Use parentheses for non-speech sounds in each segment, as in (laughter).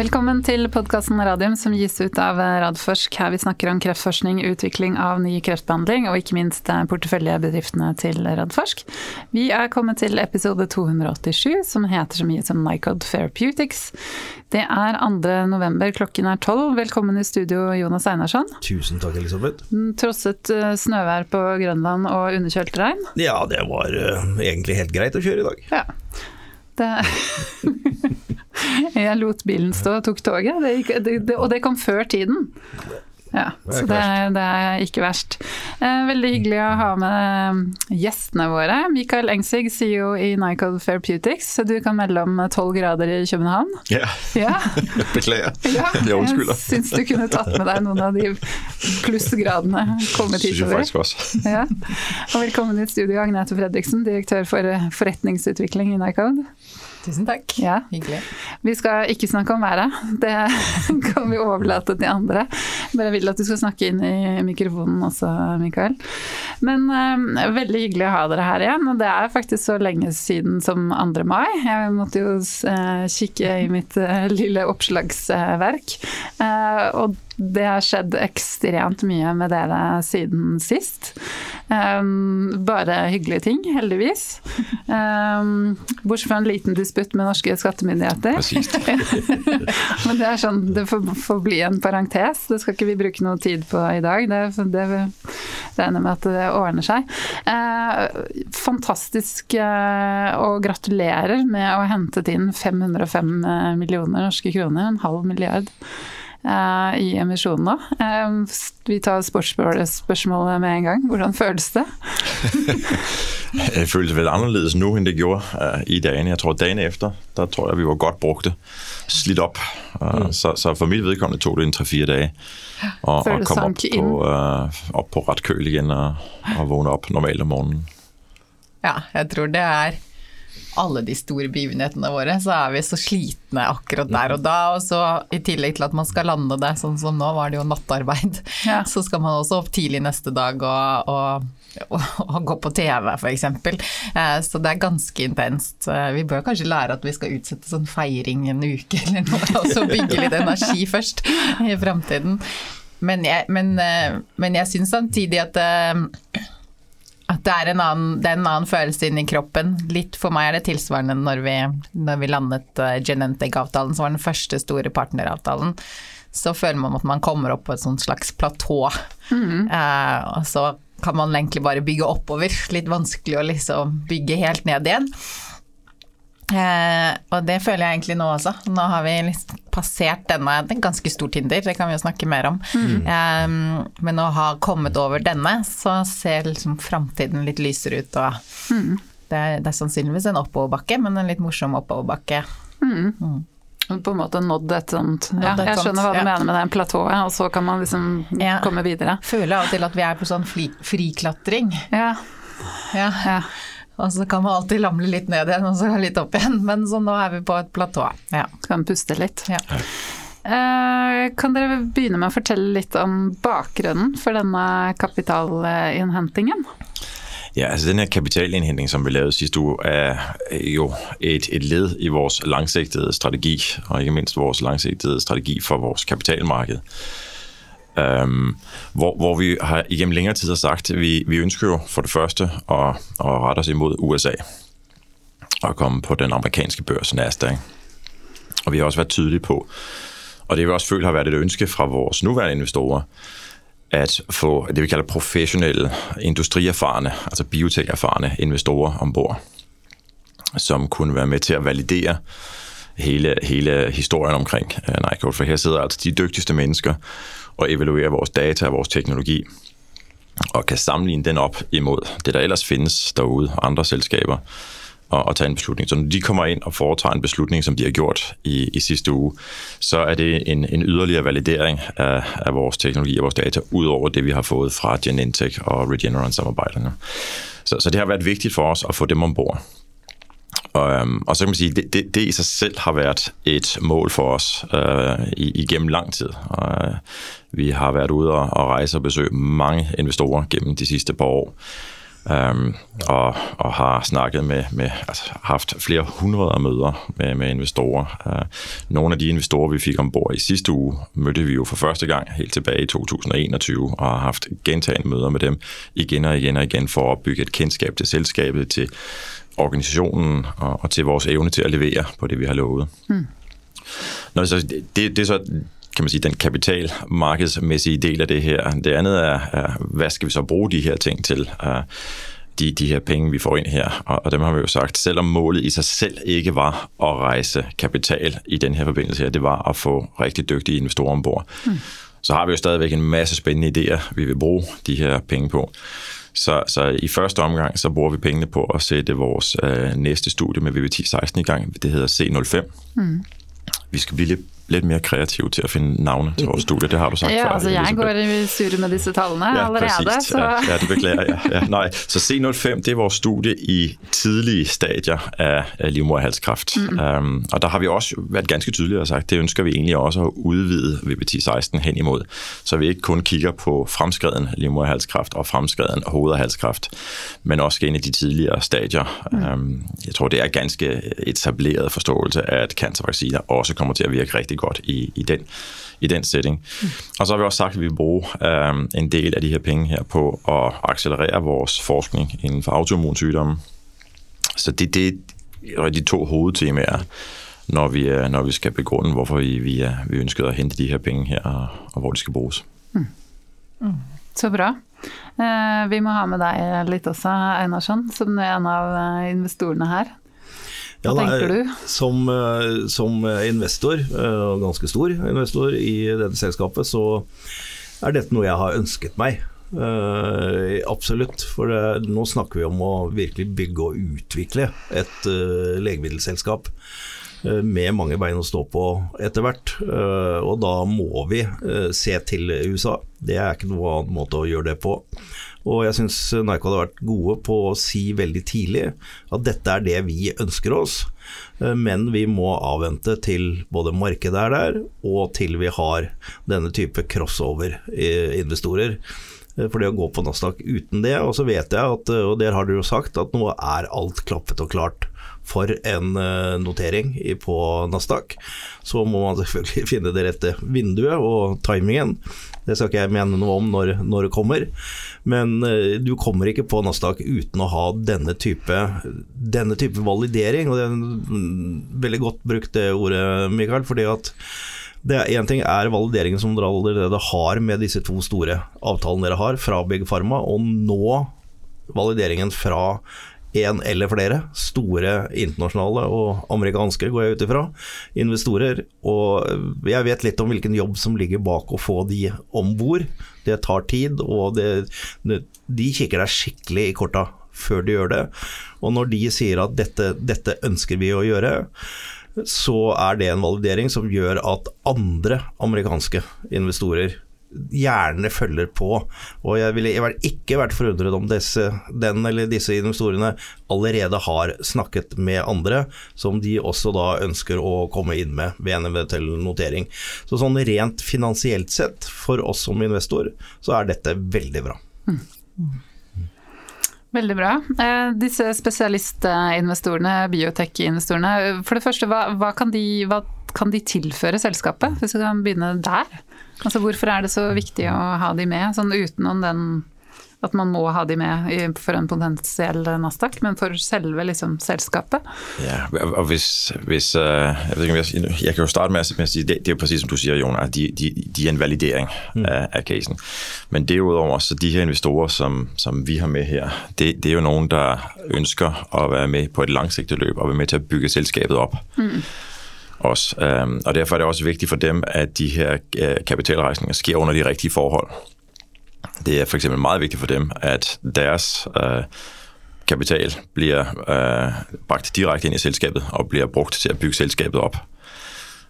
Velkommen til podkasten Radium som gis ut av Radforsk. Her vi snakker om kreftforskning, utvikling av ny kreftbehandling og ikke minst porteføljebedriftene til Radforsk. Vi er kommet til episode 287 som heter så mye som Nycod Therapeutics. Det er 2. november, klokken er tolv. Velkommen i studio, Jonas Einarsson. Tusen takk, Elisabeth. Trosset eh, snøvær på Grønland og underkjølt regn? Ja, det var egentlig helt greit å kjøre i dag. Ja. Det (laughs) (laughs) Jeg lot bilen stå og tok toget, det gikk, det, det, og det kom før tiden. Ja, så det, det, er ikke verst. Eh, veldig hyggelig å ha med gjestene våre. Mikael Engsvig, CEO i Nycol Therapeutics. Du kan melde om tolv grader i København. Ja, ja. (laughs) beklager. Ja, jeg syns du kunne tatt med deg noen av de plussgradene kommet hitover. Ja. Og velkommen i studio, Agnete Fredriksen, direktør for forretningsutvikling i Nycode. Tusen takk. Ja. Hyggelig. Vi skal ikke snakke om været, det (laughs) kan vi overlate til andre. Bare vil at du skal snakke inn i mikrofonen også, Mikael. Men uh, veldig hyggelig å ha dere her igjen. Og det er faktisk så lenge siden som 2. mai. Jeg måtte jo uh, kikke i mitt uh, lille oppslagsverk. og det har skjedd ekstremt mye med dere siden sist. Um, bare hyggelige ting, heldigvis. Um, (laughs) bortsett fra en liten disputt med norske skattemyndigheter. (laughs) Men det er sånn, det får, får, bli en parentes. Det skal ikke vi bruke noe tid på i dag. Det, det regner med at det ordner seg. Uh, fantastisk uh, og gratulerer med å ha hentet inn 505 millioner norske kroner, en halv milliard. Eh, i emisjonen nå. Eh, vi tar sportsspørsmålet med en gang. Hvordan føles det? (laughs) det føles vel annerledes nå enn det gjorde uh, i dagene. Jeg tror Dagene etter da tror jeg vi var godt brukte. Slitt opp. Uh, mm. så, så, for mitt vedkommende tok det en tre-fire dager å komme opp på, uh, opp på rett køl igjen og, og våkne opp normalt om morgenen. Ja, jeg tror det er alle de store begivenhetene våre, så er vi så slitne akkurat der og da. Og så i tillegg til at man skal lande det, sånn som nå var det jo nattarbeid, (laughs) ja. så skal man også opp tidlig neste dag og, og, og, og gå på TV, f.eks. Eh, så det er ganske intenst. Eh, vi bør kanskje lære at vi skal utsette sånn feiring en uke (laughs) eller noe, og så bygge litt energi først i framtiden. Men jeg, men, eh, men jeg syns samtidig at at det er, en annen, det er en annen følelse inni kroppen. Litt for meg er det tilsvarende når vi, når vi landet uh, Genentech-avtalen, som var den første store partneravtalen. Så føler man at man kommer opp på et sånt slags platå. Mm. Eh, og så kan man egentlig bare bygge oppover. Litt vanskelig å liksom bygge helt ned igjen. Eh, og det føler jeg egentlig nå også. Nå har vi liksom passert denne, det er en ganske stor Tinder, det kan vi jo snakke mer om. Mm. Eh, men å ha kommet over denne, så ser liksom framtiden litt lysere ut. Og mm. det, er, det, er, sannsynligvis en oppoverbakke, men en litt morsom oppoverbakke. Mm. mm. På en måte nådd et sånt ja, Jeg skjønner hva du ja. mener med det platået, og så kan man liksom ja. komme videre. Føler av og til at vi er på sånn friklatring. Ja. ja. Og så kan man alltid lamle litt ned igjen og så litt opp igjen, men så nå er vi på et platå. Ja. Kan puste litt. Ja. Eh, kan dere begynne med å fortelle litt om bakgrunnen for denne kapitalinnhentingen? Ja, altså Denne kapitalinnhenting som vi lavede sidste uke, er jo et, et ledd i vår langsigtede strategi, og ikke minst vår langsigtede strategi for vårt kapitalmarked. Um, hvor, hvor, vi har igennem længere tid har sagt, at vi, vi ønsker jo for det første at, at rette os imod USA og komme på den amerikanske børs Nasdaq. Og vi har også vært tydelige på, og det vi også følt har vært et ønske fra vores nuværende investorer, at få det vi kaller professionelle, industrierfarne, altså biotech-erfarne investorer ombord, som kunne være med til at validere hele, hele historien omkring uh, Nycode. For her sidder altså de dygtigste mennesker og evaluere vores data og vores teknologi, og kan sammenligne den op imod det, der ellers findes derude, andre selskaber, og, og tage en beslutning. Så når de kommer ind og foretager en beslutning, som de har gjort i, i sidste uge, så er det en, en yderligere validering af, af vores teknologi og vores data, ud over det, vi har fået fra Genentech og Regeneron-samarbejderne. Så, så det har været vigtigt for os at få dem ombord. Og, og så kan man sige, det, det, det i sig selv har været et mål for os øh, igennem lang tid. Og, øh, vi har vært ude og, og rejse og besøge mange investorer gennem de sidste par år. Um, og, og har snakket med, med altså, haft flere hundrede møder med, med investorer. Uh, nogle af de investorer, vi fik ombord i sidste uge, mødte vi jo for første gang helt tilbage i 2021, og har haft gentagende møder med dem igen og igen og igen for at bygge et kendskab til selskabet, til organisationen og, og til vores evne til at levere på det, vi har lovet. Mm. Nå, så det, det er så kan man sige, den kapitalmarkedsmæssige del af det her. Det andet er, er hvad skal vi så bruge de her ting til? Uh, de, de her penge, vi får ind her. Og, og dem har vi jo sagt, selvom målet i sig selv ikke var at rejse kapital i den her forbindelse her, det var at få rigtig dygtige investorer ombord. Mm. Så har vi jo stadigvæk en masse spændende idéer, vi vil bruge de her penge på. Så, så i første omgang, så bruger vi pengene på at sætte vores øh, næste studie med VVT16 i gang. Det hedder C05. Mm. Vi skal blive lidt litt mer kreativ til å finne navnet til vårt studie. Det har du sagt ja, før. Altså, jeg går i surr med disse tallene ja, allerede. Så. Ja, det beklager jeg. Ja, nei. Så C05 det er vår studie i tidlige stadier av livmorhalskreft. Mm. Um, og der har vi også vært ganske tydelige og sagt, det ønsker vi egentlig også å utvide VBT16 hen imod. Så vi ikke kun kigger på fremskreden livmorhalskreft og fremskreden hode- og halskreft, men også inn i de tidligere stadier. Mm. Um, jeg tror, det er ganske etableret forståelse at cancervacciner også kommer til å virke rigtig godt i, i, den, i den setting. Mm. Og så har vi også sagt, at vi vil bruge øh, en del av de her penge her på at accelerere vores forskning innenfor autoimmunsygdomme. Så det, det er de to hovedtemaer, når vi, øh, når vi skal begrunde, hvorfor vi, vi, vi ønsker å hente de her penge her, og, og hvor de skal bruges. Mm. Mm. Så bra. Eh, vi må ha med deg litt også, Einarsson, som er en av investorene her. Hva ja, tenker du? Som, eh, som, investor, eh, og ganske stor investor i dette selskapet, så er dette noe jeg har ønsket meg. Uh, absolutt. For det, nå snakker vi om å virkelig bygge og utvikle et uh, legemiddelselskap uh, med mange bein å stå på etter hvert. og da må vi se til USA. Det er ikke noe annen måte å gjøre det på. Og jeg syns Nike hadde vært gode på å si veldig tidlig at dette er det vi ønsker oss, eh, men vi må avvente til både markedet er der, og til vi har denne type crossover-investorer. Eh, for det å gå på Nasdaq uten det, og så vet jeg at, og der har dere jo sagt, at nå er alt klappet og klart for en eh, notering på Nasdaq, så må man selvfølgelig (laughs) finne det rette vinduet og timingen. Det skal ikke jeg mene noe om når, når det kommer. Men eh, du kommer ikke på Nasdaq uten å ha denne type, denne type validering. Og det er en veldig godt brukt det ordet, Mikael. fordi at Én ting er valideringen som dere allerede har med disse to store avtalene dere har, fra Big Pharma, og nå valideringen fra én eller flere store internasjonale og amerikanske, går jeg ut ifra, investorer. Og jeg vet litt om hvilken jobb som ligger bak å få de om bord. Det tar tid, og det, de kikker deg skikkelig i korta før de gjør det. Og når de sier at dette, dette ønsker vi å gjøre, så er det en validering som gjør at andre amerikanske investorer gjerne følger på. Og jeg ville ikke vært forundret om disse, den eller disse investorene allerede har snakket med andre, som de også da ønsker å komme inn med ved en eventuell notering. Så sånn rent finansielt sett, for oss som investor, så er dette veldig bra. Mm. Veldig bra. Eh, disse spesialistinvestorene, biotech-investorene, for det første, hva, hva, kan de, hva kan de tilføre selskapet, hvis vi kan begynne der? Altså Hvorfor er det så viktig å ha de med, sånn utenom den at man må ha de med for en potensiell Nasdaq, men for selve liksom, selskapet. Ja, og hvis, hvis uh, jeg, vet ikke, jeg, kan jo starte med, å si det, det er jo præcis som du sier, Jon, at de, de, de, er en validering mm. av, av casen. Men derudover så de her investorer som, som vi har med her, det, det, er jo noen der ønsker å være med på et langsiktig løp og være med til å bygge selskapet opp. Mm også. Og derfor er det også vigtigt for dem, at de her øh, kapitalrejsninger sker under de rigtige forhold. Det er for eksempel meget vigtigt for dem, at deres øh, kapital bliver øh, bragt direkte ind i selskabet og bliver brugt til at bygge selskabet op.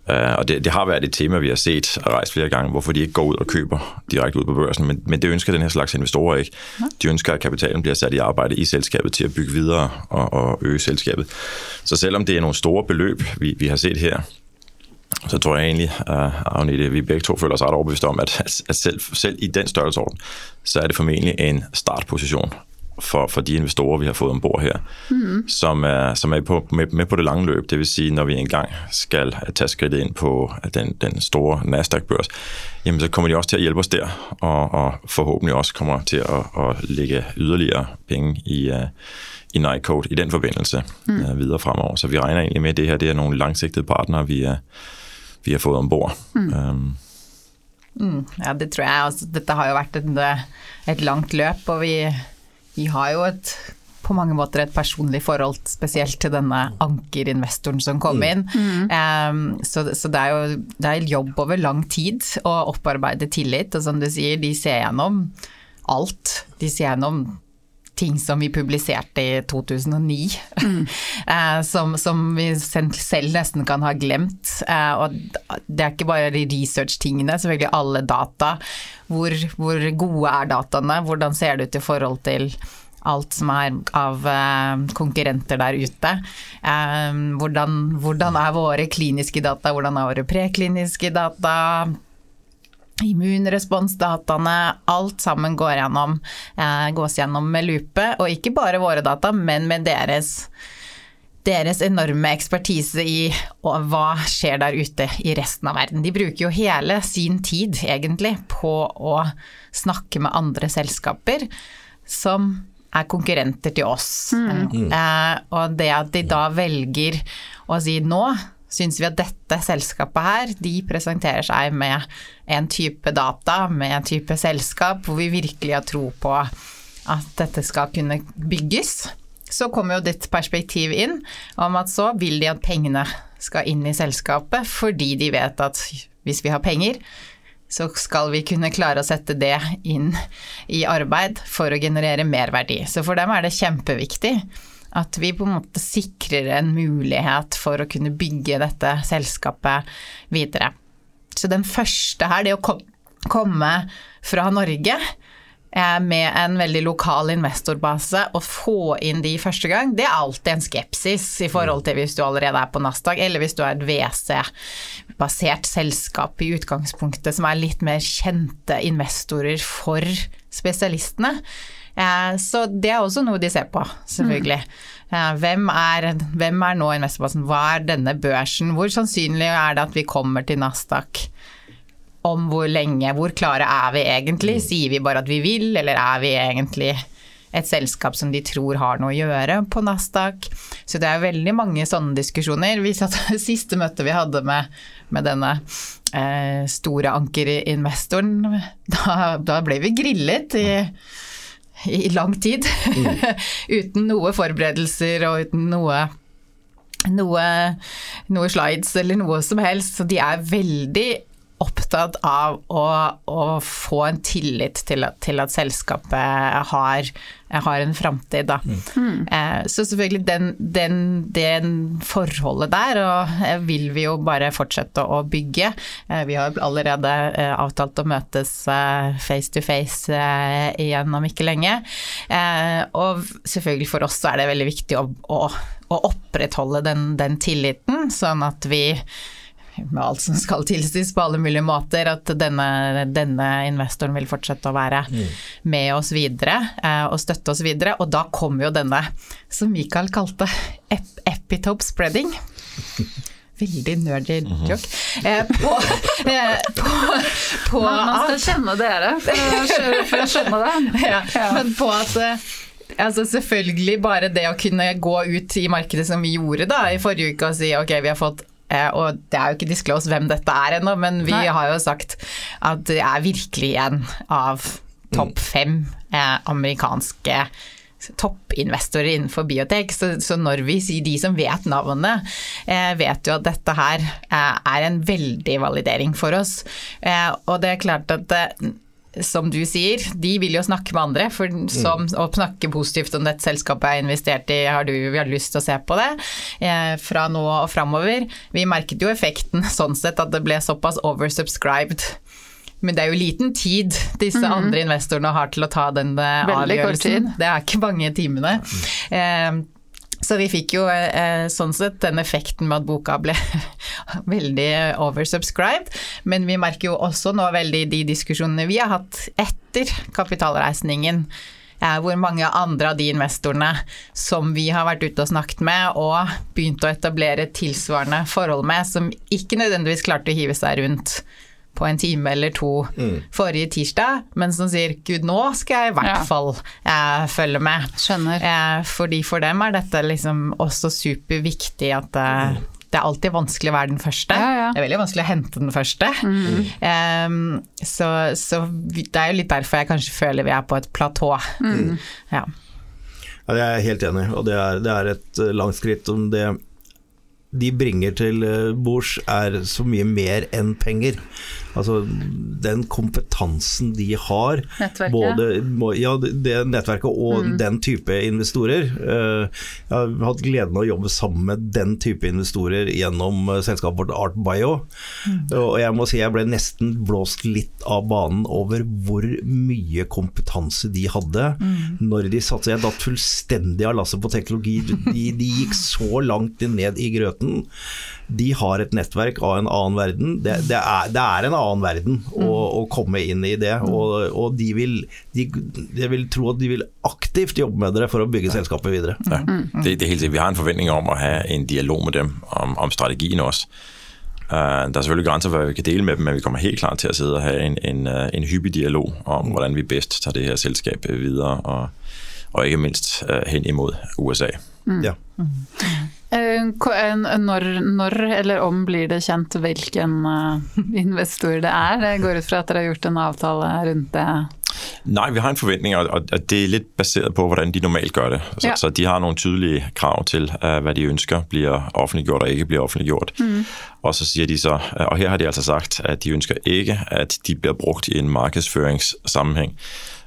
Uh, og det, det har været et tema, vi har set og rejst flere gange, hvorfor de ikke går ud og køber direkte ud på børsen, men, men det ønsker den her slags investorer ikke. De ønsker, at kapitalen bliver sat i arbejde i selskabet til at bygge videre og, og øge selskabet. Så selvom det er nogle store beløb, vi, vi har set her, så tror jeg egentlig, uh, Agnete, vi begge to føler os ret overbevist om, at, at selv, selv i den størrelsesorden, så er det formentlig en startposition for, for de investorer, vi har fået ombord her, mm. som er, som er på, med, med på det lange løb. Det vil sige, når vi engang skal tage skridtet ind på den, den store Nasdaq-børs, jamen så kommer de også til at hjælpe os der, og, og forhåbentlig også kommer til at, at lægge yderligere penge i, uh, i Nightcode i den forbindelse mm. uh, videre fremover. Så vi regner egentlig med, at det her det er nogle langsigtede partnere, vi, er, vi har fået ombord. Mm. Um, Mm, ja, det tror jeg. Altså, dette har jo vært et, et langt løp, og vi, vi, har jo et på mange måter et personlig forhold spesielt til denne ankerinvestoren som kom inn. Mm. Um, så, så, det er jo det er jobb over lang tid å opparbeide tillit, og som du sier, de ser gjennom alt. De ser gjennom ting som vi publiserte i 2009, mm. (laughs) eh, som, som, vi selv nesten kan ha glemt. Eh, og det er ikke bare de research-tingene, selvfølgelig alle data. Hvor, hvor, gode er dataene, hvordan ser det ut i forhold til alt som er av eh, konkurrenter der ute. Hvordan, hvordan er våre kliniske data, hvordan er våre prekliniske data? Immunresponsdataene, alt sammen går gjennom, eh, gås gjennom med lupe. Og ikke bare våre data, men med deres, deres enorme ekspertise i hva skjer der ute i resten av verden. De bruker jo hele sin tid, egentlig, på å snakke med andre selskaper som er konkurrenter til oss. Mm. Eh, og det at de da velger å si nå syns vi at dette selskapet her, de presenterer seg med en type data, med en type selskap, hvor vi virkelig har tro på at dette skal kunne bygges. Så kommer jo ditt perspektiv inn om at så vil de at pengene skal inn i selskapet, fordi de vet at hvis vi har penger, så skal vi kunne klare å sette det inn i arbeid for å generere mer verdi. Så for dem er det kjempeviktig at vi på en måte sikrer en mulighet for å kunne bygge dette selskapet videre. Så den første her, det å komme fra Norge eh, med en veldig lokal investorbase og få inn de første gang, det er alltid en skepsis i forhold til hvis du allerede er på Nasdaq, eller hvis du er et WC-basert selskap i utgangspunktet som er litt mer kjente investorer for spesialistene. Eh, så det er også noe de ser på, selvfølgelig. Mm. Hvem, er, hvem er nå investorbasen? Hva er denne børsen? Hvor sannsynlig er det at vi kommer til Nasdaq? Om hvor lenge? Hvor klare er vi egentlig? Mm. Sier vi bare at vi vil, eller er vi egentlig et selskap som de tror har noe å gjøre på Nasdaq. Så det er veldig mange sånne diskusjoner. Vi satt, (laughs) siste møtet vi hadde med, med denne eh, store ankerinvestoren, da, da ble vi grillet i i lang tid. Mm. (laughs) uten noe forberedelser og uten noe, noe, noe slides eller noe som helst. Så de er veldig opptatt av å, å få en tillit til at, til at selskapet har, har en framtid, da. Mm. Eh, så selvfølgelig den, den, den, forholdet der og, eh, vil vi jo bare fortsette å bygge. Eh, vi har allerede eh, avtalt å møtes face to face igjen om ikke lenge. og selvfølgelig for oss så er det veldig viktig å, å, å opprettholde den, den tilliten, sånn at vi med alt som skal tilsys på alle mulige måter, at denne, denne investoren vil fortsette å være mm. med oss videre eh, og støtte oss videre. Og da kommer jo denne, som Michael kalte ep epitope spreading. (laughs) Veldig nerdy mhm. joke. Eh, på, eh, på, på man, man, skal kjenne dere for å skjønne det. (laughs) Ja, men på at eh, altså selvfølgelig bare det å kunne gå ut i markedet som vi gjorde da i forrige uke og si ok, vi har fått og det er jo ikke disclosed hvem dette er ennå, men vi Nei. har jo sagt at det er virkelig en av topp mm. fem eh, amerikanske toppinvestorer innenfor biotek. Så, så, når vi sier de som vet navnet, eh, vet jo at dette her eh, er en veldig validering for oss. Eh, og det er klart at eh, som du sier, de vil jo snakke med andre. For som, mm. å snakke positivt om dette selskapet jeg har investert i, har du vi har lyst til å se på det eh, fra nå og framover. Vi merket jo effekten (laughs) sånn sett at det ble såpass oversubscribed. Men det er jo liten tid disse mm. andre investorene har til å ta den eh, avgjørelsen. Det er ikke mange timene. Mm. Eh, så vi fikk jo eh, sånn sett den effekten med at boka ble (laughs) veldig oversubscribed. Men vi merker jo også nå veldig de diskusjonene vi har hatt etter kapitalreisningen. hvor mange andre av de investorene som vi har vært ute og snakket med og begynt å etablere tilsvarende forhold med, som ikke nødvendigvis klarte å hive seg rundt på en time eller to mm. forrige tirsdag, mens de sier 'gud, nå skal jeg i hvert ja. fall eh, følge med'. Skjønner. Eh, fordi for dem er dette liksom også superviktig at eh, mm det er alltid vanskelig å være den første. Ja, ja. Det er veldig vanskelig å hente den første. Mm. Um, så, så, det er jo litt derfor jeg kanskje føler vi er på et platå. Mm. Ja. ja. Jeg er helt enig og det er, det er et eh, langt skritt. om det de bringer til eh, bords er så mye mer enn penger. Altså den kompetansen de har, nettverket. både ja, det nettverket og mm. den type investorer. Eh, jeg har hatt gleden av å jobbe sammen med den type investorer gjennom eh, selskapet vårt ArtBio. Mm. Og jeg må si jeg ble nesten blåst litt av banen over hvor mye kompetanse de hadde mm. når de satte seg. Jeg datt fullstendig av lasset på teknologi. De, de gikk så langt ned i grøten de har et nettverk av en annen verden. Det, det, er, det er, en annen verden å, mm. å, komme inn i det. Og, og de vil, de, jeg vil tro at de vil aktivt jobbe med dere for å bygge selskapet videre. Ja. Mm. Det, det, er helt Vi har en forventning om å ha en dialog med dem om, om strategien også. Uh, der er selvfølgelig grenser for hva vi kan dele med dem, men vi kommer helt klart til å sidde og ha en, en, uh, en hyppig dialog om, mm. hvordan vi best tar det her selskapet videre, og, og ikke minst uh, hen imod USA. Mm. Ja. Mm. Eh, når, når, eller om blir det kjent hvilken eh, investor det er? Jeg går ut fra at dere har gjort en avtale rundt det? Nei, vi har en forventning, og det er litt basert på hvordan de normalt gjør det. Så, ja. så de har noen tydelige krav til uh, hva de ønsker blir offentliggjort og ikke blir offentliggjort. Mm. Og så sier de så, og her har de altså sagt at de ønsker ikke at de blir brukt i en markedsføringssammenheng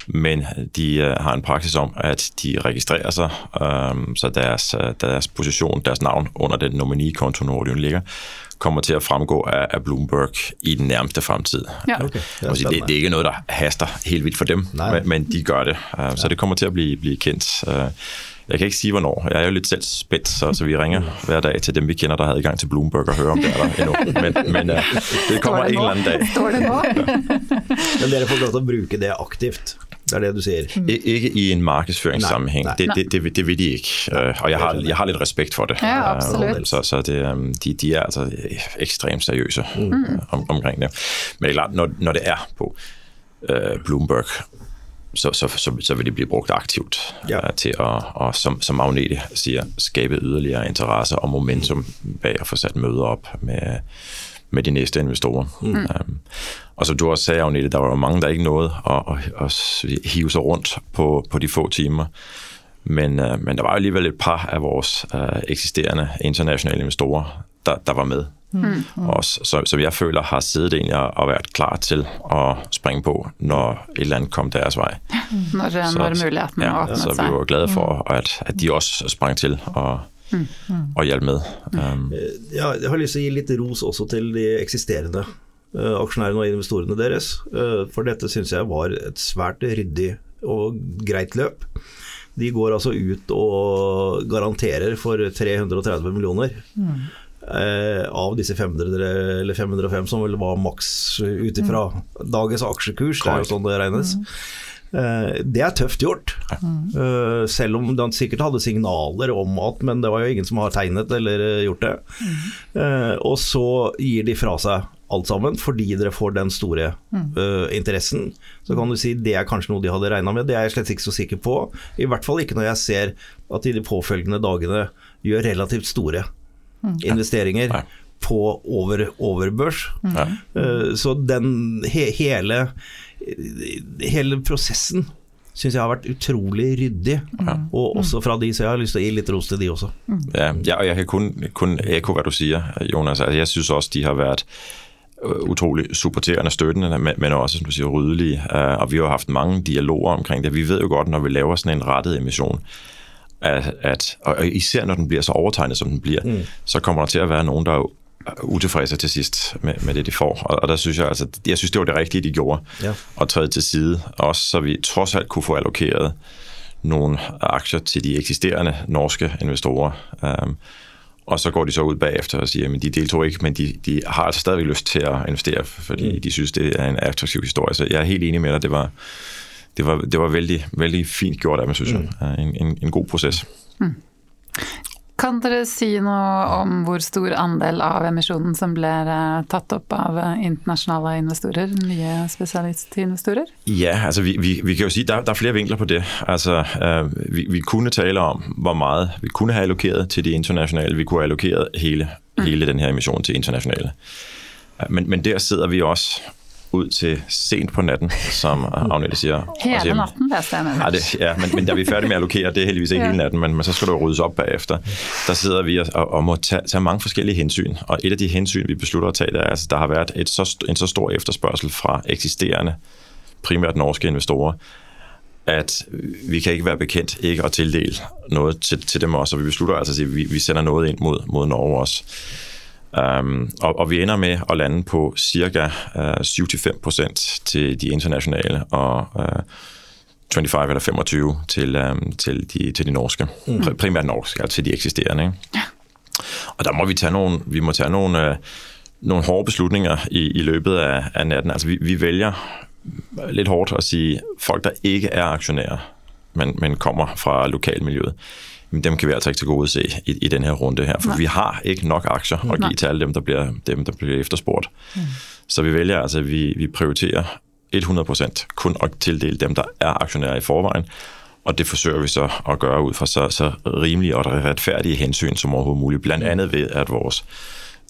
men de øh, har en praksis om, at de registrerer sig, øh, så deres, øh, deres position, deres navn under den nominikonto, hvor de ligger, kommer til at fremgå af, af Bloomberg i den nærmeste fremtid. Ja. Okay. Det, det, det er ikke noget, der haster helt vildt for dem, men, men de gør det. Uh. Så det kommer til at blive, blive kendt. Jeg kan ikke sige, hvornår. Jeg er jo lidt selv spændt, så, så vi ringer hver dag til dem, vi kender, der har adgang til Bloomberg og hører, om det er der endnu. Men, men uh, det kommer det en eller anden dag. Står det nå? men dere får lov til å bruke det aktivt. Det er det du sier? Mm. Ikke i en markedsføringssammenheng. Det, det, det, det, vil de ikke. Uh, og jeg har, jeg har litt respekt for det. Ja. Uh, så, så det, de, de, er altså ekstremt seriøse mm. uh, om, omkring det. Men det er klart, når, når det er på Bloomberg, så, så, så, så, vil de bli brukt aktivt ja. uh, til å, og som, som Agnete sier, skape ytterligere interesse og momentum bak å få satt møter opp med, med de næste investorer. Mm. Um, og som du også sagde, Agnete, der var jo mange, der ikke nåede at, at, at hive sig rundt på, på de få timer. Men, uh, men der var alligevel et par af vores uh, eksisterende internationale investorer, der, der var med. Mm. Og så, som jeg føler har siddet egentlig og, og vært klar til å springe på når et eller annet kom deres vei. (laughs) Når, så, når man ja, seg. Så vi var glade for mm. at, at de også sprang til og mm. og hjelpe med. Um, ja, jeg har lyst til å gi litt ros også til de eksisterende aksjonærene og investorene deres. Uh, for dette syns jeg var et svært ryddig og greit løp. De går altså ut og garanterer for 330 millioner. Mm. Av disse 500 eller 505 som vel var maks ut ifra mm. dagens aksjekurs. Det er jo sånn det regnes. Mm. Eh, det er tøft gjort. Mm. Selv om han sikkert hadde signaler om at Men det var jo ingen som har tegnet eller eh, gjort det. Mm. Og så gir de fra seg alt sammen fordi dere får den store mm. interessen. Så kan du si det er kanskje noe de hadde regna med. Det er jeg slett ikke så sikker på. I hvert fall ikke når jeg ser at de de påfølgende dagene gjør relativt store mm. investeringer. På over, over børs. Mm. Uh, så den he, hele hele prosessen syns jeg har vært utrolig ryddig. Mm. Og også fra de, så jeg har lyst til å gi litt ros til de også. Ja, ja og jeg kan kun, kun ekko hva du sier, Jonas. Altså, jeg syns også de har vært øh, utrolig supporterende støttende, men også som du sier, ryddelige. Øh, og vi har hatt mange dialoger omkring det. Vi vet jo godt når vi laver sånn en rettet emisjon, at, at, og især når den blir så overtegnet som den blir, mm. så kommer det til å være noen der utilfredse til sidst med, med det, de får. Og, og der synes jeg, altså, jeg synes, det var det rigtige, de gjorde. Ja. At træde til side, også så vi trods alt kunne få allokeret nogle aktier til de eksisterende norske investorer. Um, og så går de så ud bagefter og siger, at de deltog ikke, men de, de har altså stadig lyst til at investere, fordi mm. de synes, det er en attraktiv historie. Så jeg er helt enig med dig, det var, det var, det var veldig, veldig fint gjort av dem, syns jeg. Mm. En, en, en, god prosess. Mm. Kan dere si noe om hvor stor andel av emisjonen som ble eh, tatt opp av eh, internasjonale investorer, nye spesialistinvestorer? Ja, altså vi, vi, vi kan jo si der, der er flere vinkler på det. Altså, uh, vi, vi, kunne tale om hvor mye vi kunne ha allokert til de internasjonale. Vi kunne ha allokert hele, mm. hele denne emisjonen til internasjonale. Men, men der sitter vi også ut til sent på natten, som Agnete sier. er natten, der er Nej, Ja, det, ja men, men, da vi er ferdig med å allokere, det er heldigvis ikke ja. hele natten, men, men, så skal det ryddes opp bagefter. Der sidder vi og, og må ta, tage mange forskellige hensyn. Og et av de hensyn vi beslutter å ta, det er at altså, der har vært så, en så stor efterspørsel fra eksisterende, primært norske investorer, at vi kan ikke være bekendt ikke at tildele noe til, til dem også. Og vi beslutter altså at vi, vi sender noe ind mod, mot Norge også. Um, og, og, vi ender med å lande på ca. Uh, 7-5 til de internasjonale og uh, 25 eller 25 til, um, til, de, til de, norske. Mm. Primært norske, altså til de eksisterende. Ja. Og der må vi ta noen, vi må ta noen, uh, noen hårde beslutninger i, i løpet av, av natten. Altså vi, vi, velger litt hardt å si folk der ikke er aksjonærer, men, men kommer fra lokalmiljøet dem kan vi altså ikke tilgodese i, i denne runde her. For Nei. vi har ikke nok aksjer å gi til alle dem, der blir, dem, der blir efterspurgt. Mm. Så vi velger altså, vi, vi prioriterer 100% kun å tildele dem, der er aksjonærer i forveien. Og det forsøger vi så å gjøre ut fra så, så rimelige og rettferdige hensyn som overhovedet mulig. blandt andet ved at vores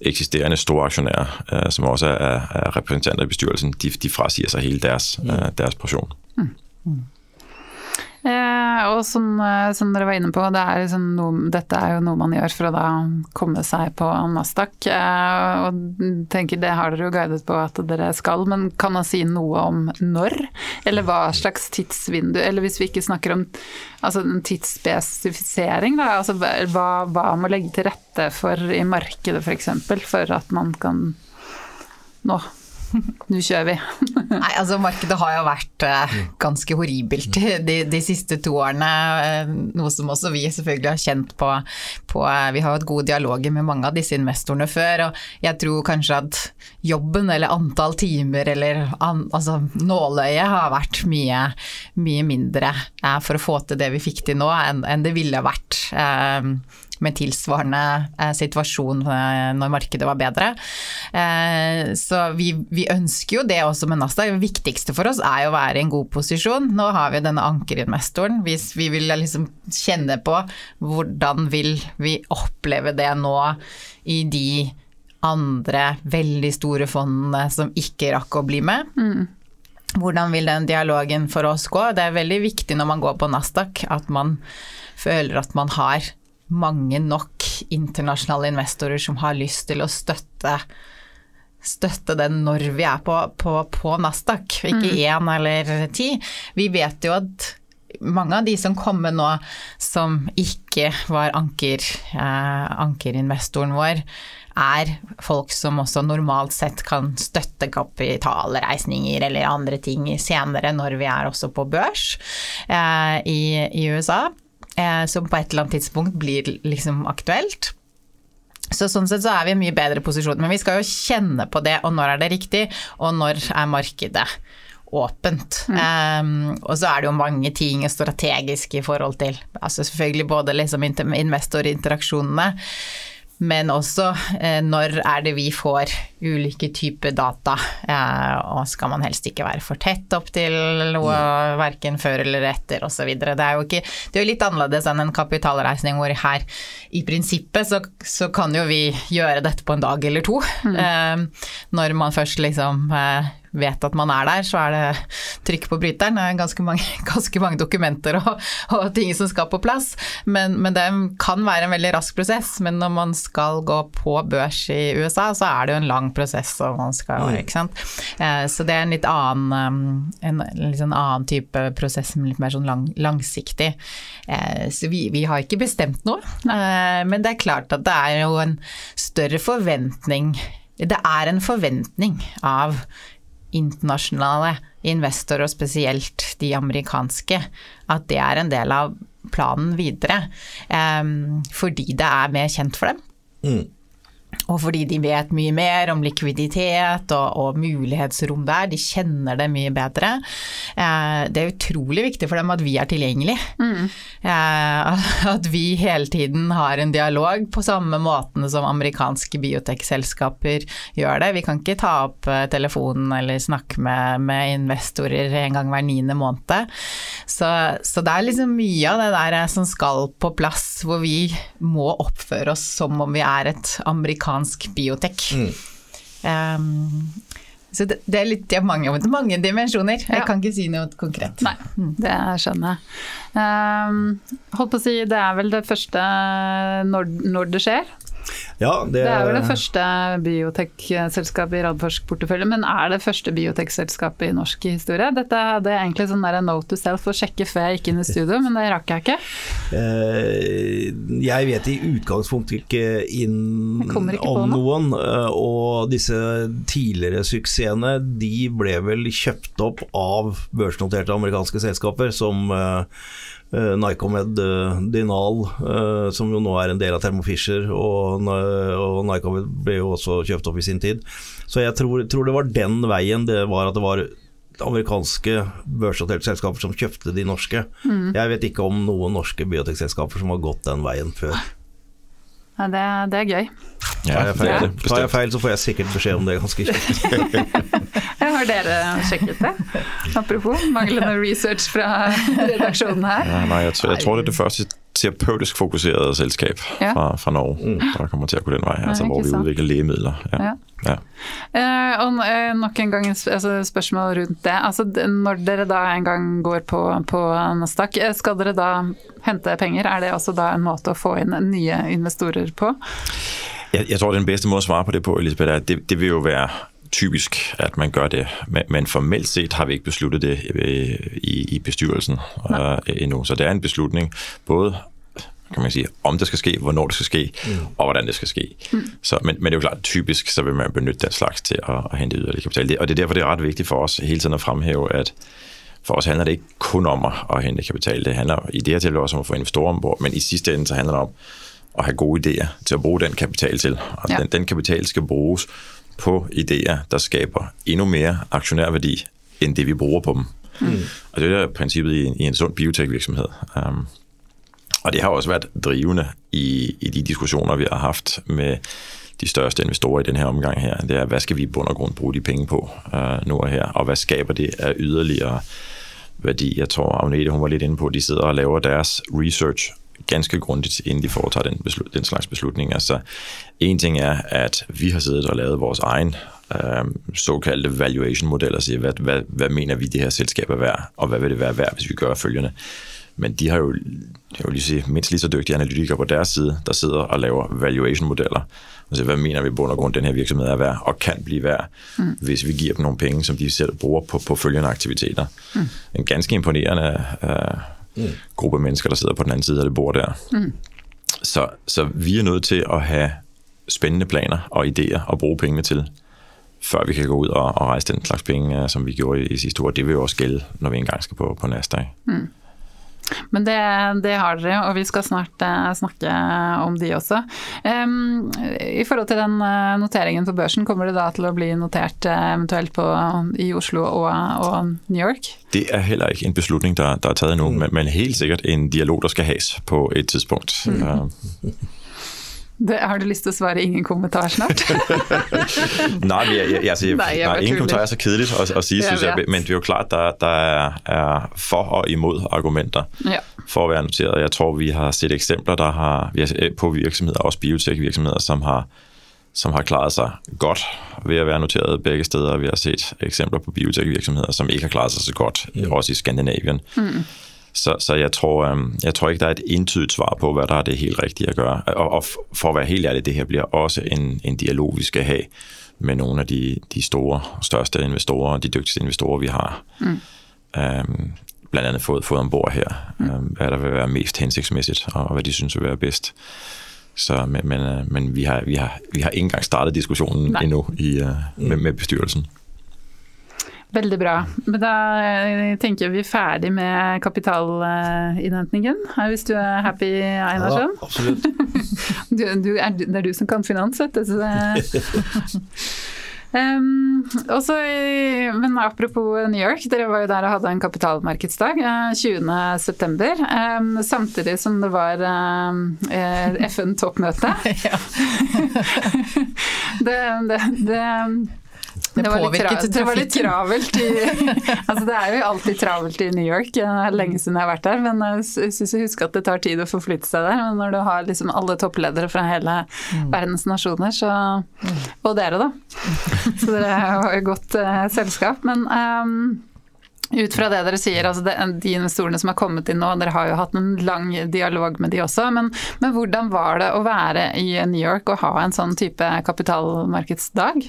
eksisterende store aksjonærer, uh, som også er, er representanter i bestyrelsen, de, de frasier seg hele deres, uh, deres porsjon. Mm. Mm. Eh, og som, eh, som, dere var inne på, det er liksom noe, dette er jo noe man gjør for å da komme seg på Nasdaq. Eh, og tenker det har dere jo guidet på at dere skal, men kan man si noe om når? Eller hva slags tidsvindu? Eller hvis vi ikke snakker om altså en tidsspesifisering, da. Altså hva, hva må legge til rette for i markedet f.eks. For, for at man kan nå (laughs) nå kjører vi. (laughs) Nei, altså Markedet har jo vært uh, ganske horribelt de, de, siste to årene. Uh, noe som også vi selvfølgelig har kjent på, på uh, Vi har hatt gode dialoger med mange av disse investorene før. og Jeg tror kanskje at jobben eller antall timer eller an, altså nåløyet har vært mye, mye mindre for å få til det vi fikk til nå, enn, enn det ville vært med tilsvarende eh, situasjon eh, når markedet var bedre. Eh, så vi, vi, ønsker jo det også med Nasdaq. Det viktigste for oss er jo å være i en god posisjon. Nå har vi denne ankerinvestoren. Hvis vi vil liksom kjenne på hvordan vil vi oppleve det nå i de andre veldig store fondene som ikke rakk å bli med. Mm. Hvordan vil den dialogen for oss gå? Det er veldig viktig når man går på Nasdaq at man føler at man har mange nok internasjonale investorer som har lyst til å støtte, støtte den når vi er på, på, på Nasdaq, ikke mm. én eller ti. Vi vet jo at mange av de som kommer nå som ikke var anker, eh, ankerinvestoren vår, er folk som også normalt sett kan støtte kapitalreisninger eller andre ting senere når vi er også på børs eh, i, i USA eh, som på et eller annet tidspunkt blir liksom aktuelt. Så sånn sett så er vi i en mye bedre posisjon. Men vi skal jo kjenne på det, og når er det riktig, og når er markedet åpent. Mm. Um, og så er det jo mange ting strategiske i forhold til altså selvfølgelig både liksom investorinteraksjonene, men også eh, når er det vi får ulike typer data, eh, og skal man helst ikke være for tett opp til noe verken før eller etter osv. Det er jo ikke, det er litt annerledes enn en kapitalreisning hvor her i prinsippet så, så kan jo vi gjøre dette på en dag eller to. Mm. Eh, når man først liksom vet at man er der, så er det trykk på bryteren. Det er ganske mange, (laughs) ganske mange dokumenter og, og, ting som skal på plass. Men, men, det kan være en veldig rask prosess. Men når man skal gå på børs i USA, så er det jo en lang prosess. Og man skal, mm. ikke sant? Eh, så det er en litt annen, um, en, litt sånn annen type prosess, litt mer sånn lang, langsiktig. Eh, så vi, vi, har ikke bestemt noe. Eh, men det er klart at det er jo en større forventning det er en forventning av internasjonale investorer, og spesielt de amerikanske, at det er en del av planen videre. Um, fordi det er mer kjent for dem. Mm. Og fordi de vet mye mer om likviditet og, og mulighetsrom der, de kjenner det mye bedre. Eh, det er utrolig viktig for dem at vi er tilgjengelig. Mm. Eh, at vi hele tiden har en dialog på samme måten som amerikanske biotekselskaper gjør det. Vi kan ikke ta opp eh, telefonen eller snakke med, med investorer en gang hver niende måned. Så, så, det er liksom mye av det der som skal på plass, hvor vi må oppføre oss som om vi er et amerikansk amerikansk biotek. Mm. Um, så det, det, er litt det er mange, mange dimensjoner. Jeg ja. kan ikke si noe konkret. Nei, mm. det skjønner jeg. Um, holdt på å si, det er vel det første når, når det skjer. Ja, det, det, er vel det første biotekselskapet i Radforsk portefølje, men er det første biotekselskapet i norsk historie? Dette hadde jeg egentlig sånn der note to self å sjekke før jeg gikk inn i studio, men det rakk jeg ikke. Eh, jeg vet i utgangspunktet ikke inn ikke om noen, eh, og disse tidligere suksessene de ble vel kjøpt opp av børsnoterte amerikanske selskaper som uh, Nycomed Dinal, som jo nå er en del av Thermo Fisher, og, og Nike ble jo også kjøpt opp i sin tid. Så jeg tror, tror det var den veien det var at det var amerikanske børsnoterte selskaper som kjøpte de norske. Mm. Jeg vet ikke om noen norske biotekselskaper som har gått den veien før. Ja, det, det er gøy. Ja, tar, jeg feil, tar jeg feil, så får jeg sikkert beskjed om det ganske kjapt. (laughs) Har dere sjekket det? Apropos manglende research fra redaksjonen her. Ja, nei, jeg, jeg, tror det er det første terapeutisk fokuserte selskap ja. fra, fra, Norge mm. der kommer til å gå den veien. Altså, hvor vi utvikler legemidler. Ja. Ja. Eh, og eh, nok en gang altså, spørsmål rundt det. Altså, når dere da en gang går på, på Nasdaq, eh, skal dere da hente penger? Er det også da en måte å få inn nye investorer på? Jeg, jeg tror den beste måten å svare på det på, Elisabeth, er at det, det vil jo være typisk, at man gør det. Men, formelt set har vi ikke besluttet det øh, i, i bestyrelsen uh, endnu. Så det er en beslutning både kan man sige, om det skal ske, hvornår det skal ske, mm. og hvordan det skal ske. Mm. Så, men, men det er jo klart, typisk så vil man benytte den slags til at, at hente yderligere kapital. Og det er derfor, det er ret vigtigt for os hele tiden at fremhæve, at for os handler det ikke kun om at, at hente kapital. Det handler i det her tilfælde også om at få investorer ombord, men i sidste ende så handler det om at have gode idéer til at bruge den kapital til. Og ja. den, den kapital skal bruges på ideer der skaper endnu mer aksjonærverdi end det vi bruker på dem. Mm. Og det er princippet i en, i en sund biotekvirksomhet. Um, og det har også vært drivende i, i de diskussioner, vi har haft med de største investorer i denne omgang her. Det er, Hva skal vi i bunn og grunn bruke de penge på uh, nå og her, og hva skaper det av yderligere værdi? Jeg tror, Agnete, hun var litt inne på, de sidder og laver deres research ganske grundigt, inden de foretager den, beslut, den slags beslutninger. Så en ting er, at vi har siddet og lavet vores egen øh, såkaldte valuation-model og siger, hvad, hvad, hvad mener vi, det her selskab er værd, og hvad vil det være værd, hvis vi gør følgende. Men de har jo, jeg vil lige sige, mindst lige så dygtige analytikere på deres side, der sidder og laver valuation-modeller. Altså, hvad mener vi bund og grund, den her virksomhed er værd, og kan blive værd, mm. hvis vi giver dem nogle penge, som de selv bruger på, på følgende aktiviteter. Mm. En ganske imponerende øh, mm. gruppe mennesker, der sidder på den anden side af det bord der. Mm. Så, så vi er nødt til at have spændende planer og idéer at bruge pengene til, før vi kan gå ud og, og rejse den slags penge, øh, som vi gjorde i, i sidste år. Det vil jo også gælde, når vi engang skal på, på Nasdaq. Mm. Men det, det, har dere, og vi skal snart uh, snakke om de også. Um, I forhold til den uh, noteringen på børsen, kommer det da til å bli notert uh, eventuelt på, i Oslo og, og, New York? Det er heller ikke en beslutning der, der er taget nå, mm. men, men helt sikkert en dialog der skal has på et tidspunkt. Mm. Det, har du lyst til å svare ingen kommentar snart? (laughs) nei, jeg, jeg, altså, nej, jeg nej ingen kommentar er så kjedelig å, å si, syns jeg, men det er jo klart, der, der er, for og imod argumenter ja. for å være noteret. Jeg tror, vi har sett eksempler der har, vi har på virksomheter, også biotekvirksomheter, som har, som har klaret seg godt ved å være noteret begge steder. Vi har sett eksempler på biotekvirksomheter som ikke har klaret seg så godt, også i Skandinavien. Mm. Så, så jeg, tror, øh, jeg tror ikke, der er et entydig svar på, hva der er det helt riktige å gjøre. Og, og for å være helt ærlig, det her blir også en, en dialog, vi skal ha med noen av de, de store, største investorer, de dyktigste investorer, vi har. Mm. Øhm, blandt fått, fått om ombord her, mm. øhm, hvad der vil være mest hensiktsmessig, og hva de synes vil være bedst. Så, men, men, øh, men vi, har, vi, har, vi har ikke engang startet diskussionen ennå endnu i, uh, med, med bestyrelsen. Veldig bra. Men da tenker tenker vi ferdig med kapitalinnhentingen. Hvis du er happy, Einarsson? Ja, absolutt. (laughs) Du, du er, det er du som kan finans, vet du. Så det (laughs) Um, også, men apropos New York, dere var jo der og hadde en kapitalmarkedsdag 20.9. Um, samtidig som det var um, FN-toppmøte. (laughs) det, det, det det, det, påvirket litt, det var litt travelt i (laughs) altså Det er jo alltid travelt i New York. Det er lenge siden jeg har vært der, men jeg syns jeg husker at det tar tid å forflytte seg der. Men når du har liksom alle toppledere fra hele mm. verdens nasjoner, så Og dere, da. (laughs) Så dere har jo godt uh, selskap. Men um, ut fra det dere sier, altså de investorene som har kommet inn nå, dere har jo hatt en lang dialog med de også, men, men hvordan var det å være i New York og ha en sånn type kapitalmarkedsdag?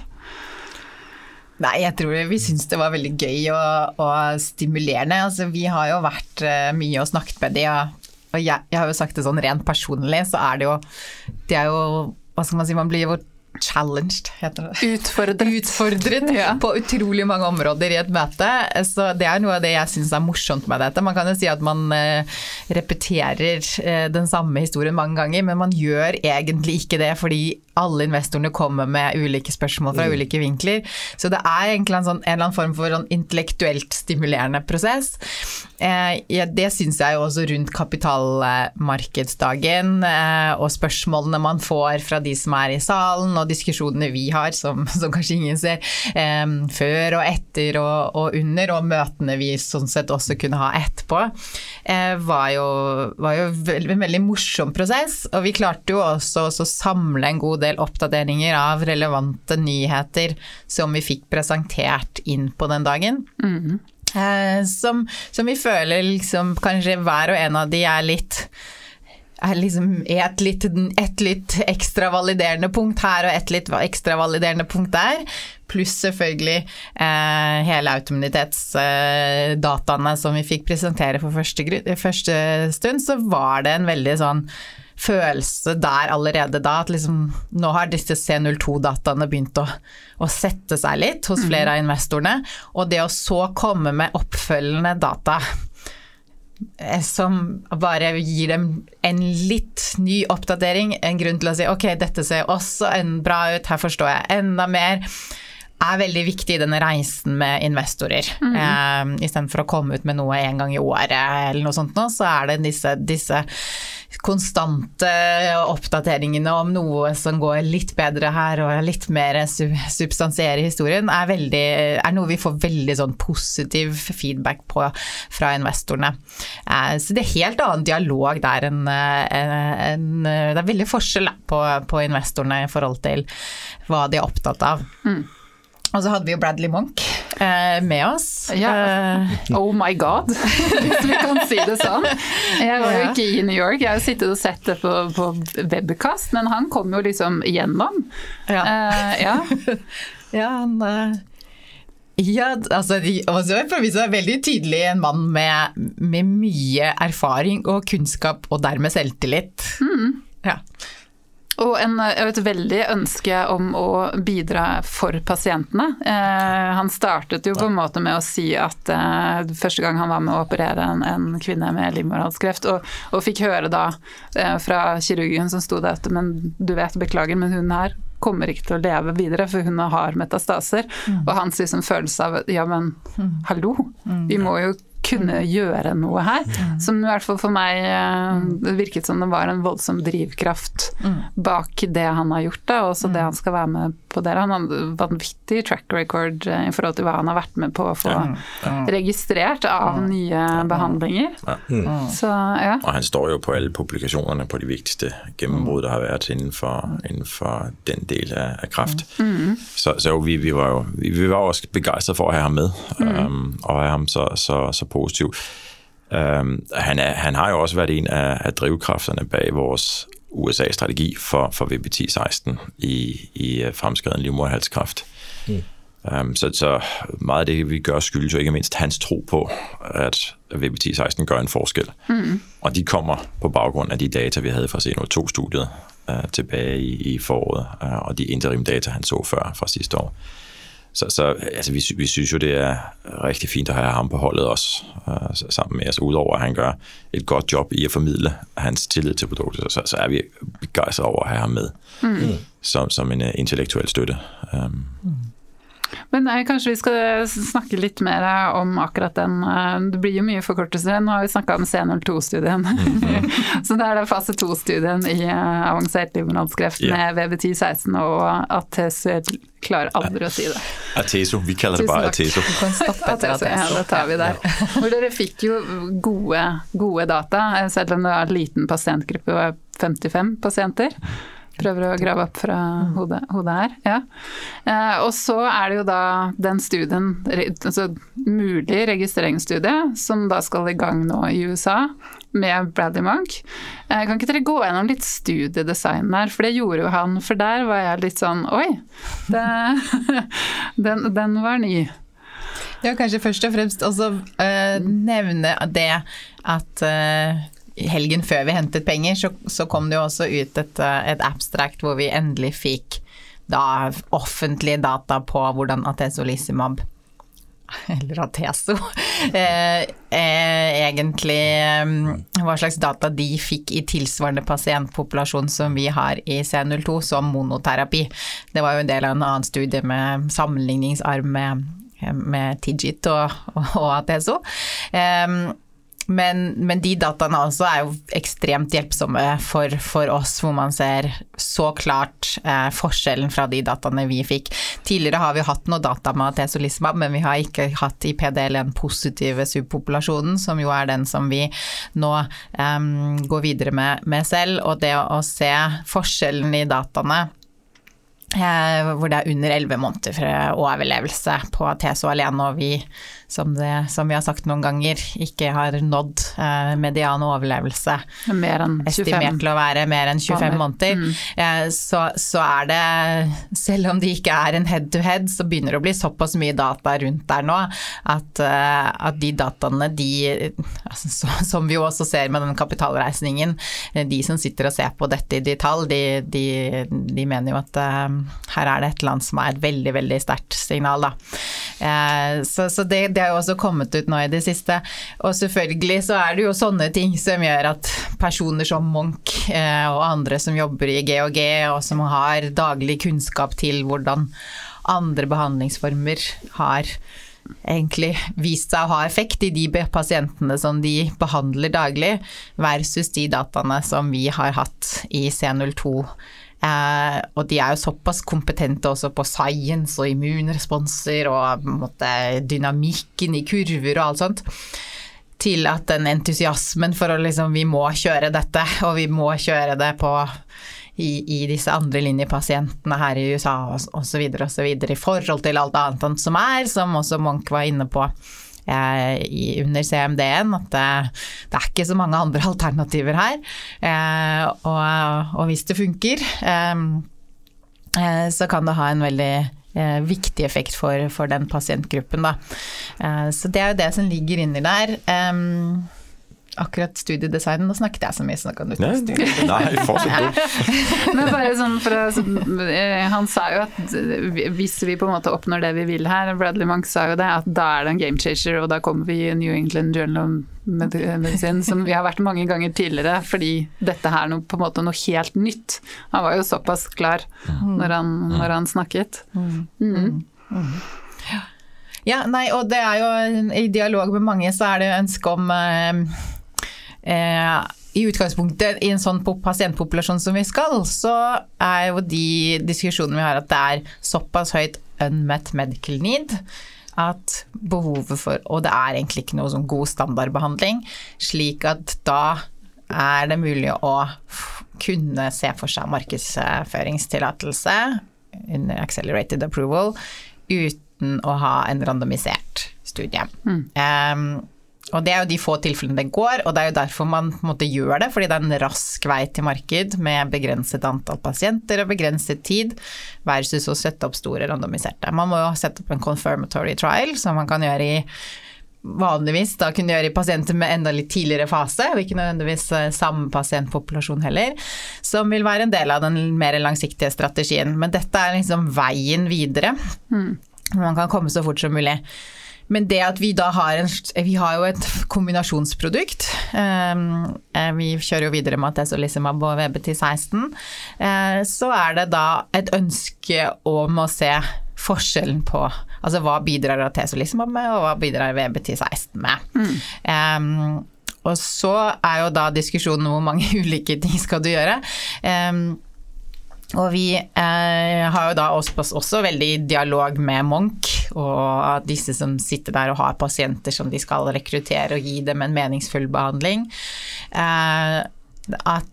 Nei, jeg tror vi syns det var veldig gøy og, og stimulerende. Altså, vi har jo vært uh, mye og snakket med de, og, og jeg, jeg, har jo sagt det sånn rent personlig, så er det jo Det er jo Hva skal man si, man blir jo challenged, heter det. Utfordret. (laughs) Utfordret ja. på utrolig mange områder i et møte. Så det er noe av det jeg syns er morsomt med dette. Man kan jo si at man uh, repeterer uh, den samme historien mange ganger, men man gjør egentlig ikke det fordi alle investorene kommer med ulike spørsmål fra mm. ulike vinkler. Så det er egentlig en, sånn, en eller annen form for sånn intellektuelt stimulerende prosess. Eh, ja, det syns jeg jo også rundt kapitalmarkedsdagen eh, og spørsmålene man får fra de som er i salen, og diskusjonene vi har, som, som kanskje ingen ser, eh, før og etter og, og, under, og møtene vi sånn sett også kunne ha etterpå, eh, var jo, var jo en veldig morsom prosess. Og vi klarte jo også å samle en god del oppdateringer av relevante nyheter som vi fikk presentert inn på den dagen. Mm. Eh, som, som, vi føler liksom kanskje hver og en av de er litt er liksom et litt, et litt ekstra validerende punkt her og et litt ekstra validerende punkt der. Pluss selvfølgelig eh, hele autoimmunitetsdataene eh, som vi fikk presentere for første, første stund, så var det en veldig sånn følelse der allerede da at liksom nå har disse C02-dataene begynt å, å, sette seg litt hos flere av investorene. Og det å så komme med oppfølgende data eh, som bare gir dem en litt ny oppdatering, en grunn til å si ok, dette ser også en bra ut, her forstår jeg enda mer er veldig viktig i denne reisen med investorer. Mm. Eh, Istedenfor å komme ut med noe en gang i året eller noe sånt nå, så er det disse, disse konstante oppdateringene om noe som går litt bedre her og litt mer substansiere historien, er, veldig, er, noe vi får veldig sånn positiv feedback på fra investorene. Eh, så det er helt annen dialog der enn en, Det er veldig forskjell på, på, investorene i forhold til hva de er opptatt av. Mm. Og så hadde vi jo Bradley Monk eh, med oss. Ja. Uh, oh my god, (laughs) hvis vi kan si det sånn. Jeg var jo ikke i New York, jeg har jo sittet og sett det på, på webkast, men han kom jo liksom gjennom. Ja. Eh, ja. (laughs) ja, han... Uh... Ja, altså, for er veldig tydelig en mann med, med, mye erfaring og kunnskap, og dermed selvtillit. Mm. Ja. Og en, et veldig ønske om å bidra for pasientene. Eh, han startet jo på en måte med å si at eh, første gang han var med å operere en, en kvinne med livmorhalskreft, og, og, fikk høre da eh, fra kirurgen som sto der at men du vet, beklager, men hun her kommer ikke til å leve videre, for hun har metastaser. Mm. Og hans liksom følelse av ja, men mm. hallo, mm. vi må jo kunne gjøre noe her. Mm. Som i hvert fall for meg eh, det virket som det var en voldsom drivkraft mm. bak det han har gjort, da, og også det mm. han skal være med på der. Han har en vanvittig track record eh, i forhold til hva han har vært med på å få registrert av nye behandlinger. Så, ja. Og han står jo på alle publikasjonene på de viktigste gjennombrudd det har vært innenfor, innenfor, den del av, av kreft. Mm. Så, så vi, vi, var jo vi, vi var også begeistret for å ha ham med, um, og ha ham så, så, så positiv. Øhm, han, er, han, har jo også vært en av, av drivkraftene bak vores USA-strategi for, for VBT16 i, i øh, fremskreden livmorhalskræft. Mm. Um, så, så, meget av det vi gjør, skyldes jo ikke minst hans tro på at VBT16 gjør en forskel. Mm. Og de kommer på bakgrunn av de data vi hadde fra CNO2-studiet uh, tilbake i, i foråret, uh, og de interim data, han så før fra sidste år. Så, så altså, vi, vi synes jo, det er rigtig fint at have ham på holdet også, uh, sammen med os. Udover at han gør et godt job i at formidle hans tillid til produktet, så, så er vi begejstrede over at have ham med mm. som, som en uh, intellektuel støtte. Um, mm. Men eh, kanskje vi skal snakke litt mer om akkurat den. Eh, det blir jo mye forkortelser. Nå har vi snakka om C02-studien. Mm. (laughs) så det er det fase 2-studien i eh, avansert livmorhalskreft yeah. med VB1016 og Ateso. Klarer aldri å si det. Ateso. Vi kaller det bare Ateso. Ateso. Ja, det tar vi der. Hvor dere fikk jo gode, gode data, selv om det var en liten pasientgruppe, 55 pasienter prøver å grave opp fra hodet, hodet her. Ja. Eh, og så er det jo da den studien, altså mulig registreringsstudie, som da skal i gang nå i USA med Bradley Monk. Eh, kan ikke dere gå gjennom litt studiedesign der, for det gjorde jo han. For der var jeg litt sånn oi, det, (laughs) den, den var ny. Ja, kanskje først og fremst også uh, nevne det at uh, helgen før vi hentet penger, så, så kom det jo også ut et, eh, et abstract hvor vi endelig fikk da offentlige data på hvordan Atesolizumab eller Ateso, (laughs) eh, eh, egentlig eh, hva slags data de fikk i tilsvarende pasientpopulasjon som vi har i C02 som monoterapi. Det var jo en del av en annen studie med sammenligningsarm med, med Tigit og, og, og Ateso. Eh, men, men, de dataene også er jo ekstremt hjelpsomme for, for oss, hvor man ser så klart eh, forskjellen fra de dataene vi fikk. Tidligere har vi hatt noe data med atesolismab, men vi har ikke hatt i PDL-en positive subpopulasjonen, som jo er den som vi nå eh, går videre med, med selv. Og det å, se forskjellen i dataene hvor det er under elleve måneder for overlevelse på TSO alene, og vi som, det, som, vi har sagt noen ganger, ikke har nådd eh, median overlevelse. Mer enn 25 Estimert til å være mer enn 25 måneder. Mm. Eh, så, så, er det, selv om det ikke er en head to head, så begynner det å bli såpass mye data rundt der nå at, eh, at de dataene, de altså, så, Som vi jo også ser med den kapitalreisningen, eh, de som sitter og ser på dette i detalj, de, de, de mener jo at uh, her er det et eller annet som er et veldig, veldig sterkt signal, da. Uh, så, så det, det har jo også kommet ut nå i det siste. Og selvfølgelig så er det jo sånne ting som gjør at personer som Munch eh, og andre som jobber i GHG, og som har daglig kunnskap til hvordan andre behandlingsformer har egentlig vist seg å ha effekt i de pasientene som de behandler daglig, versus de dataene som vi har hatt i C02 Eh, og de er jo såpass kompetente også på science og immunresponser og måte, dynamikken i kurver og alt sånt, til at den entusiasmen for å liksom Vi må kjøre dette, og vi må kjøre det på i, i disse andre linjepasientene her i USA osv. osv. i forhold til alt annet som er, som også Munch var inne på under CMD-en at det, er ikke så mange andre (laughs) alternativer her. Eh, og, og, hvis det funker, eh, eh, så kan det ha en veldig viktig effekt for, for den pasientgruppen. Da. Så det er jo det som ligger inni der akkurat studiedesignen. Nå snakket jeg så mye, så nå kan du ta studiedesign. Nei, (laughs) Men bare sånn for å, eh, Han sa jo at hvis vi på en måte oppnår det vi vil her, Bradley Monk sa jo det, at da er det en game changer, og da kommer vi i New England Journal of Medicine, som vi har vært mange ganger tidligere, fordi dette her er på en måte noe helt nytt. Han var jo såpass klar mm. når han, når han snakket. Mm. Mm. mm. Ja, nei, og det er jo i dialog med mange så er det ønske om eh, eh, i utgangspunktet i en sånn pasientpopulasjon som vi skal, så er jo de diskusjonene vi har at det er såpass høyt unmet medical need at behovet for Og det er egentlig ikke noe sånn god standardbehandling, slik at da er det mulig å kunne se for seg markedsføringstillatelse under accelerated approval uten å ha en randomisert studie. Mm. Um, og Det er jo de få tilfellene det går, og det er jo derfor man måtte gjøre det. Fordi det er en rask vei til marked med begrenset antall pasienter og begrenset tid, versus å sette opp store randomiserte. Man må jo sette opp en confirmatory trial, som man kan gjøre i vanligvis da kunne gjøre i pasienter med enda litt tidligere fase, og ikke nødvendigvis eh, samme pasientpopulasjon heller, som vil være en del av den mer langsiktige strategien. Men dette er liksom veien videre. Mm. Man kan komme så fort som mulig. Men det at vi da har en Vi har jo et kombinasjonsprodukt. Um, vi kjører jo videre med Atesolizumab og VBT16. Uh, så er det da et ønske om å se forskjellen på Altså hva bidrar Atesolizumab med, og hva bidrar VBT16 med. Mm. Um, og så er jo da diskusjonen hvor mange (laughs) ulike ting skal du gjøre. Um, og vi eh, har jo da også, også veldig dialog med Munch og disse som sitter der og har pasienter som de skal rekruttere og gi dem en meningsfull behandling. Eh, at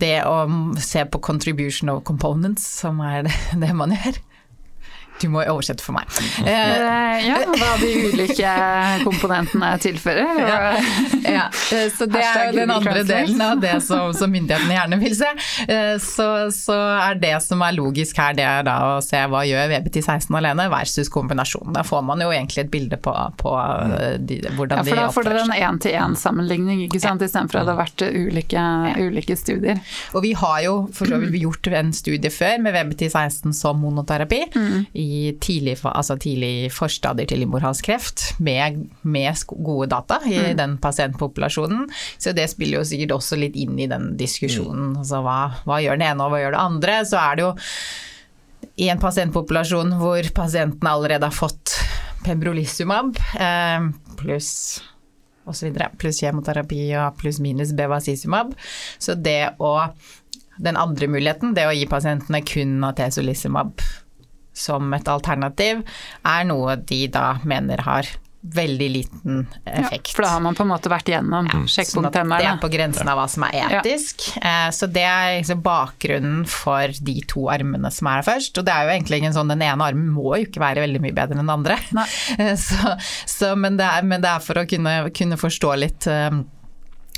det å se på contribution of components, som er det, (laughs) det man gjør, du må oversette for meg. Eh, ja, hva de ulike komponentene tilfører. Ja, ja. Eh, så det er jo den andre delen av det som, som myndighetene gjerne vil se. Eh, så, så, er det som er logisk her, det er da å se hva gjør VBT16 alene versus kombinasjonen. Da får man jo egentlig et bilde på, på de, hvordan ja, de oppfører seg. Da får dere en én-til-én-sammenligning, ikke sant, ja. istedenfor at det har vært ulike, ulike, studier. Og vi har jo for så vidt gjort en studie før med VBT16 som monoterapi. Mm. I tidlig, altså tidlig forstadier til livmorhalskreft med, med, gode data i mm. den pasientpopulasjonen. Så det spiller jo sikkert også litt inn i den diskusjonen. Mm. Altså hva, hva, gjør den ene og hva gjør det andre? Så er det jo i en pasientpopulasjon hvor pasienten allerede har fått pembrolizumab eh, pluss. Pluss kjemoterapi og pluss minus bevacizumab. Så det å den andre muligheten, det å gi pasientene kun atezolizumab som et alternativ, er noe de da mener har veldig liten effekt. Ja, for da har man på en måte vært gjennom sånn at Det er på grensen av hva som er etisk. Ja. Så det er liksom bakgrunnen for de to armene som er her først. Og det er jo egentlig en sånn, den ene armen må jo ikke være veldig mye bedre enn den andre. (laughs) Så, så, men, det er, men, det er, for å kunne, kunne forstå litt um,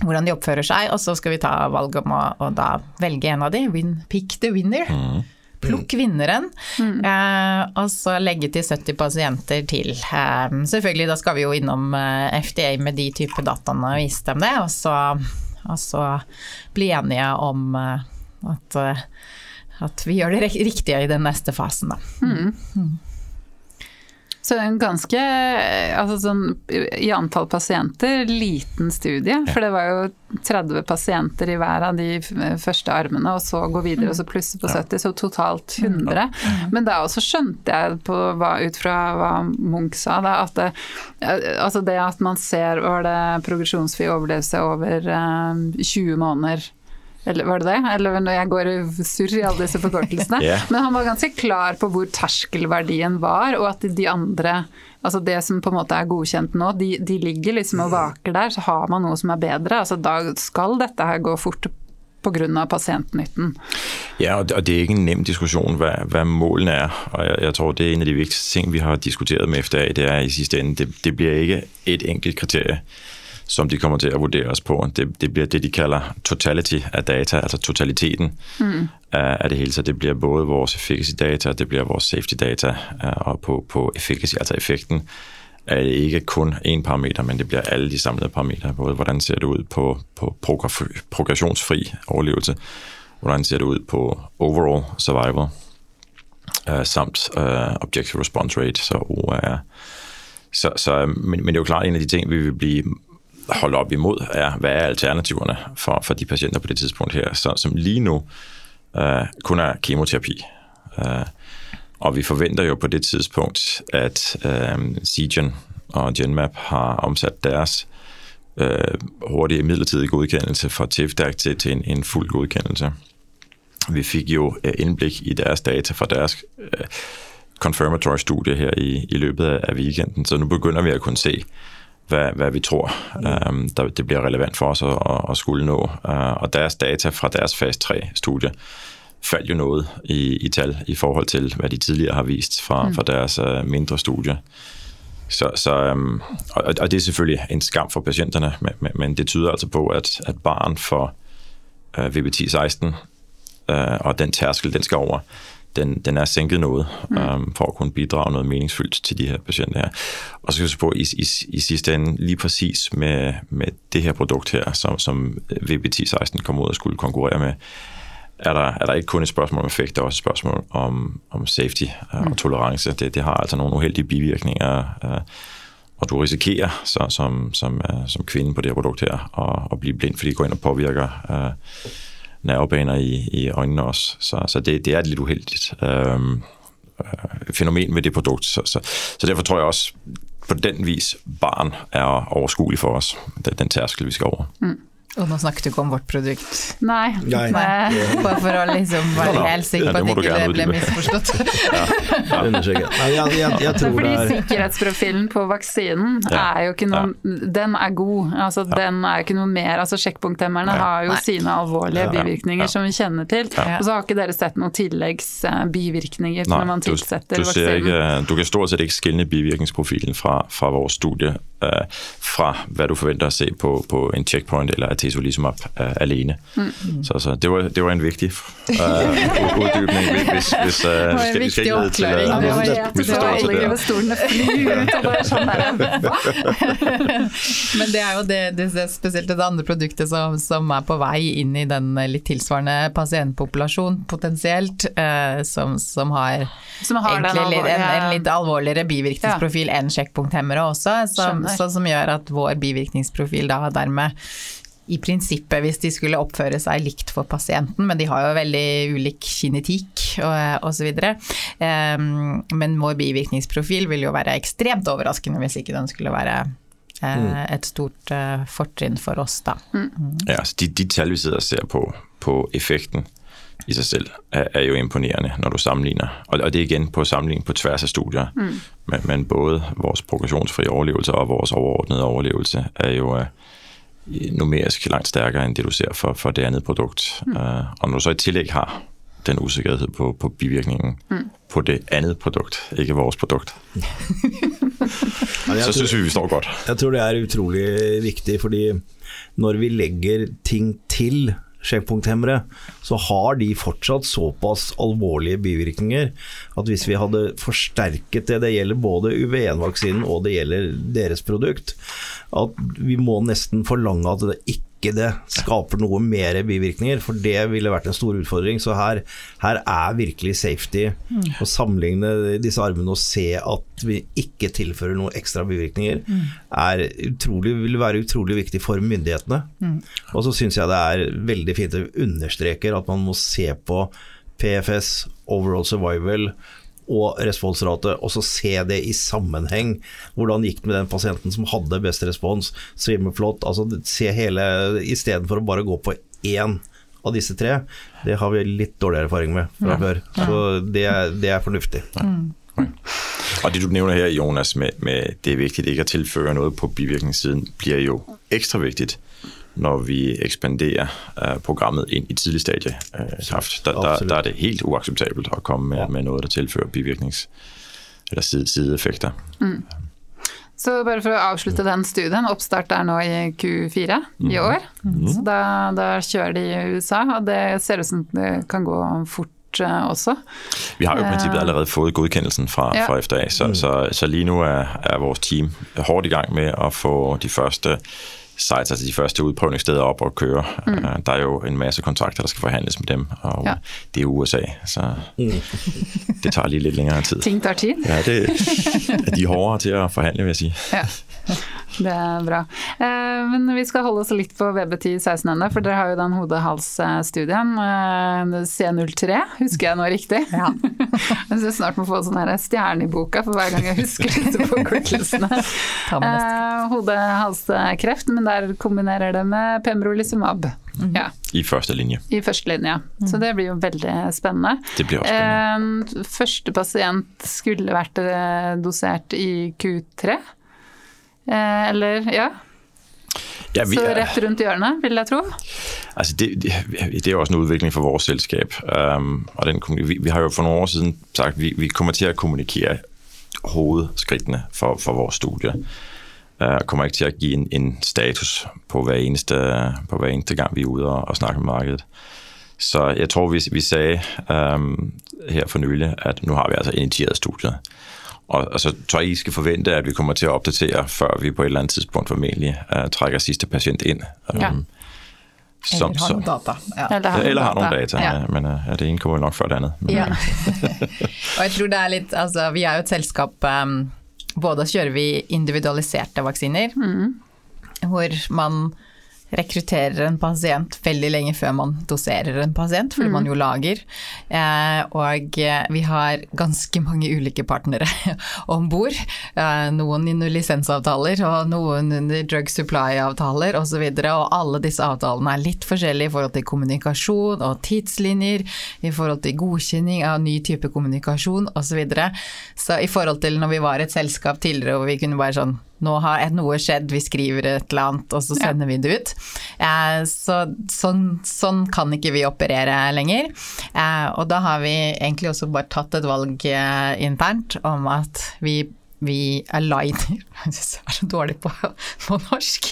hvordan de oppfører seg, og så skal vi ta valget om å, å da velge en av de. Win, pick the winner. Mm. Plukk vinneren, mm. eh, og så legge til 70 pasienter til. Eh, selvfølgelig, da skal vi jo innom eh, FDA med de type dataene og vise dem det, og så, og så bli enige om at, at, vi gjør det riktige i den neste fasen, da. Mm. Mm. Så en ganske, altså sånn i antall pasienter, liten studie. For det var jo 30 pasienter i hver av de første armene, og så gå videre og så plusse på 70, så totalt 100. Men da også skjønte jeg på ut fra hva Munch sa, da, at det, altså det at man ser var det progresjonsfri overlevelse over 20 eh, måneder eller var det det? Eller når jeg går i surr i alle disse forkortelsene. (laughs) yeah. Men han var ganske klar på hvor terskelverdien var, og at de andre Altså det som på en måte er godkjent nå, de, de ligger liksom og vaker der. Så har man noe som er bedre. Altså da skal dette her gå fort pga. pasientnytten. Ja, og det er ikke en nem diskusjon hva, hva målene er. og jeg, jeg, tror det er en av de viktigste ting vi har diskutert med FDA. Det er i siste ende, det, det blir ikke et enkelt kriterium som de kommer til å vurdere oss på. Det, det blir det de kaller totality av data, altså totaliteten mm. av det hele. Så det blir både vores efficacy data, det blir vores safety data, øh, og på, på efficacy, altså effekten, er det ikke kun én parameter, men det blir alle de samlede parametere. Både hvordan ser det ut på, på progresjonsfri overlevelse, hvordan ser det ut på overall survival, uh, samt uh, objective response rate, så OR. Så, så, men, men, det er jo klart en av de ting vi vil bli holde op imod, er, hvad er alternativerne for, for de patienter på det tidspunkt her, så, som lige nu øh, kun er kemoterapi. Øh, og vi forventer jo på det tidspunkt, at øh, Seagen og Genmap har omsat deres øh, hurtige midlertidige godkendelse fra TIFDAC til, til en, en fuld godkendelse. Vi fik jo øh, indblik i deres data fra deres øh, confirmatory studie her i, i løbet af weekenden, så nu begynder vi at kunne se, hvad, hvad vi tror, um, der, det bliver relevant for os at, at skulle nå. Øh, og deres data fra deres fase 3-studie faldt jo noget i, i tal i forhold til, hvad de tidligere har vist fra, mm. fra deres øh, mindre studie. Så, så, øhm, og, og det er selvfølgelig en skam for patienterne, men, men det tyder altså på, at, at barn for øh, VBT16 øh, og den tærskel, den skal over, den, den er sænket noget, mm. øhm, for at kunne bidrage noget meningsfyldt til de her patienter her. Og så skal vi på, i, i, i sidste ende lige præcis med, med det her produkt her, som, som VBT16 kom ud og skulle konkurrere med, er der, er der ikke kun et spørgsmål om effekt, der er også et spørgsmål om, om safety mm. og tolerance. Det, det har altså nogle uheldige bivirkninger, øh, og du risikerer så, som, som, øh, som kvinde på det her produkt her at, at blive blind, fordi det går ind og påvirker uh, nervebaner i, i øjnene også. Så, så det, det er lidt uheldigt øh, fænomen med det produkt. Så, så, så derfor tror jeg også, på den vis barn er overskuelig for os, den, den tærskel, vi skal over. Mm. Og nå snakket du ikke om vårt produkt. Nei. Nei. Bare for å liksom være helt sikker på at ikke det ble misforstått. ja, Ja. Nei, jeg, jeg, jeg tror Fordi det er sikkerhetsprofilen på vaksinen Ja. er jo ikke noe Den er god. Altså, Den er jo ikke noe mer altså Sjekkpunkthemmerne har jo Nei. sine alvorlige Ja. bivirkninger Ja. som vi kjenner til. Ja. Og så har ikke dere sett noen tilleggsbivirkninger når man tilsetter du, du vaksinen. ikke, du kan stort sett ikke skille bivirkningsprofilen fra, fra vår studie fra hva du forventer å se på, på en checkpoint eller et øh, alene. Mm. Så, så det, var, det var en viktig utdypning. uddybning. Hvis, hvis, hvis, øh, en skal, vi skal viktig ikke til uh. Ja, det var vi alle det. investorene flyr ut og bare sånn der. Men det er jo det, det er spesielt det andre produktet som, som er på vei inn i den litt tilsvarende pasientpopulasjon potensielt, uh, som, som har, Som har den egentlig en, en litt alvorligere bivirkningsprofil enn sjekkpunkthemmere også, som. Så, som gjør at vår bivirkningsprofil da dermed i prinsippet, hvis de skulle oppføre seg likt for pasienten, men de har jo veldig ulik kinetikk og osv. Um, men vår bivirkningsprofil vil jo være ekstremt overraskende hvis ikke den skulle være uh, et stort uh, fortrinn for oss, da. Ja, altså de, de tall vi sitter og ser på, på effekten i sig selv, er, er jo imponerende, når du sammenligner. Og, og det er igen på sammenligning på tværs af studier. Mm. Men, men både vores progressionsfri overlevelse og vores overordnede overlevelse er jo uh, numerisk langt stærkere end det, du ser for, for det andet produkt. Mm. Uh, og når du så i tillæg har den usikkerhed på, på bivirkningen mm. på det andet produkt, ikke vores produkt, (laughs) så synes vi, vi står godt. Jeg tror det er utrolig viktig, fordi når vi legger ting til sjekkpunkthemmere, så har de fortsatt såpass alvorlige bivirkninger at hvis vi hadde forsterket det, det gjelder både UV1-vaksinen og det gjelder deres produkt, at vi må nesten forlange at det ikke det skaper noe mer bivirkninger, for det ville vært en stor utfordring. Så her, her er virkelig safety å sammenligne disse armene og se at vi ikke tilfører noen ekstra bivirkninger, er utrolig, vil være utrolig viktig for myndighetene. Og så syns jeg det er veldig fint at vi understreker at man må se på PFS, overall survival og responsrate, og så se det i sammenheng. Hvordan gikk det med den pasienten som hadde best respons, svimmelflott, altså se hele istedenfor å bare gå på én av disse tre. Det har vi litt dårlig erfaring med fra før, så det, er- det er fornuftig. Og det du nævner her, Jonas, med, med det er vigtigt ikke at tilføre noget på bivirkningssiden, bliver jo ekstra vigtigt, når vi ekspanderer uh, programmet ind i tidlig stadie uh, kraft. Der, der, der er det helt uacceptabelt at komme med, Ja. med noget, der tilfører bivirknings- eller side, sideeffekter. Så bare for å avslutte den studien, oppstart er nå i Q4 i år. Så da, da kjører de i USA, og det ser ut som det kan gå fort eh, også. Vi har jo i princippet allerede fået godkendelsen fra, Ja. fra FDA, så, så, så lige nu er, er vores team hårdt i gang med at få de første sites, altså de første udprøvningssteder op og køre. Mm. Der er jo en masse kontrakter, der skal forhandles med dem, og Ja. det er USA, så det tager lige lidt længere tid. Ting tar tid. Ja, det, de er hårdere til at forhandle, vil jeg sige. Ja. (laughs) Det er bra. Eh, men vi skal holde oss litt på VB10 16 ennå, for dere har jo den hode-hals-studien. Eh, C03, husker jeg nå riktig? Ja. (laughs) jeg syns snart må få sånn her stjerne i boka for hver gang jeg husker disse forkortelsene. (laughs) Hode-hals-kreft, Eh, men der kombinerer det med pembrolizumab. Ja, I første linje. I førstelinja. Så det blir jo veldig spennende. Det blir også spændende. Eh, første pasient skulle vært dosert i Q3. Eh, eller, ja. Ja, vi Så rett rundt hjørnet, vil jeg tro. Altså det, det, det er jo også en utvikling for vores selskab, um, og den, vi, vi har jo for nogle år siden sagt, at vi, vi kommer til at kommunikere hovedskridtene for, for vores studie. Uh, kommer ikke til at give en, en status på hver, eneste, på hver eneste gang, vi er ude og, og snakke med markedet. Så jeg tror, vi, vi sagde um, her for nylig, at nu har vi altså initieret studiet. Og, så tror jeg, I skal forvente, at vi kommer til at opdatere, før vi på et eller andet tidspunkt formentlig uh, trækker sidste patient ind. Ja. Um, Som, Eller har noen data. Ja. Eller har eller har noen noen data, Ja. men uh, det ene kommer nok før det andre. Men, Ja. (laughs) og jeg tror det er litt Altså, vi er jo et selskap um, Både kjører vi individualiserte vaksiner, hvor man rekrutterer en pasient veldig lenge før man doserer en pasient, fordi man jo lager. Eh, og eh, vi har ganske mange ulike partnere (laughs) om bord. Eh, noen under lisensavtaler, og noen under drug supply-avtaler osv. Og, så og alle disse avtalene er litt forskjellige i forhold til kommunikasjon og tidslinjer, i forhold til godkjenning av ny type kommunikasjon osv. Så, videre. så i forhold til når vi var et selskap tidligere hvor vi kunne bare sånn nå har noe skjedd, vi skriver et eller annet, og så sender vi det ut. Eh, så, sånn, sånn, kan ikke vi operere lenger. Eh, og da har vi egentlig også bare tatt et valg eh, internt om at vi vi aligner (laughs) Jeg syns jeg er så dårlig på, på norsk.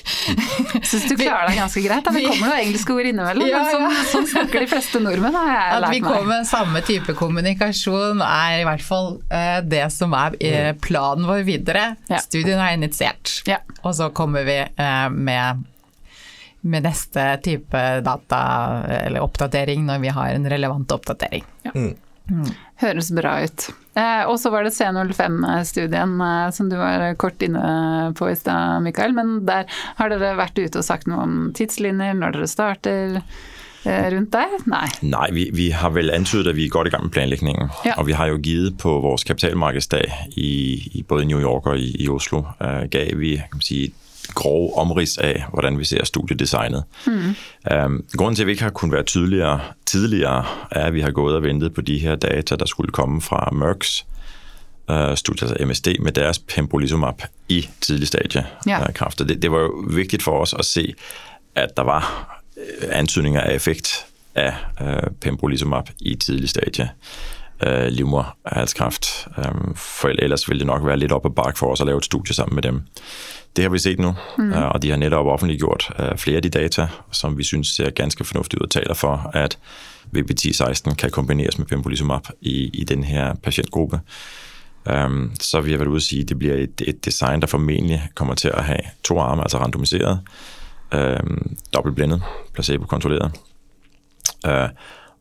Syns du klarer deg ganske greit. Da. Det kommer noen engelske ord innimellom, Ja, men sånn, ja. sånn snakker de fleste nordmenn, har jeg At vi kommer med samme type kommunikasjon er i hvert fall eh, det som er eh, planen vår videre. Ja. Studien er initiert, Ja. og så kommer vi eh, med, med neste type data eller oppdatering når vi har en relevant oppdatering. Høres bra ut. Eh, og så var det C05-studien eh, som du var kort inne på i stad, Mikael. Men der har dere vært ute og sagt noe om tidslinjer, når dere starter eh, rundt der? Nei. Nei, vi, vi har vel antydet, at vi er godt i gang med planlægningen. Ja. Og vi har jo givet på vores kapitalmarkedsdag i, i både New York og i, i Oslo, uh, gav vi kan man sige, grov omrids af, hvordan vi ser studiedesignet. Mm. Øhm, grunden til, at vi ikke har kunnet være tydeligere tidligere, er, at vi har gået og ventet på de her data, der skulle komme fra Merck's øh, studie, altså MSD, med deres pembrolizumab i tidlig stadie Ja. øh, kræfter. Det, det var jo vigtigt for os at se, at der var øh, antydninger af effekt af øh, pembrolizumab i tidlig stadie øh, livmoderhalskræft. Øh, for ellers ville det nok være lidt op ad bak for os at lave et studie sammen med dem. Det har vi set nu, mm. øh, og de har netop offentliggjort øh, flere af de data, som vi synes ser ganske fornuftigt ud og taler for, at VBT16 kan kombineres med pembrolizumab i, i den her patientgruppe. Um, så vi har været ude at sige, at det bliver et, et design, der formentlig kommer til at have to arme, altså randomiseret, um, dobbeltblindet, placebo-kontrolleret. Uh,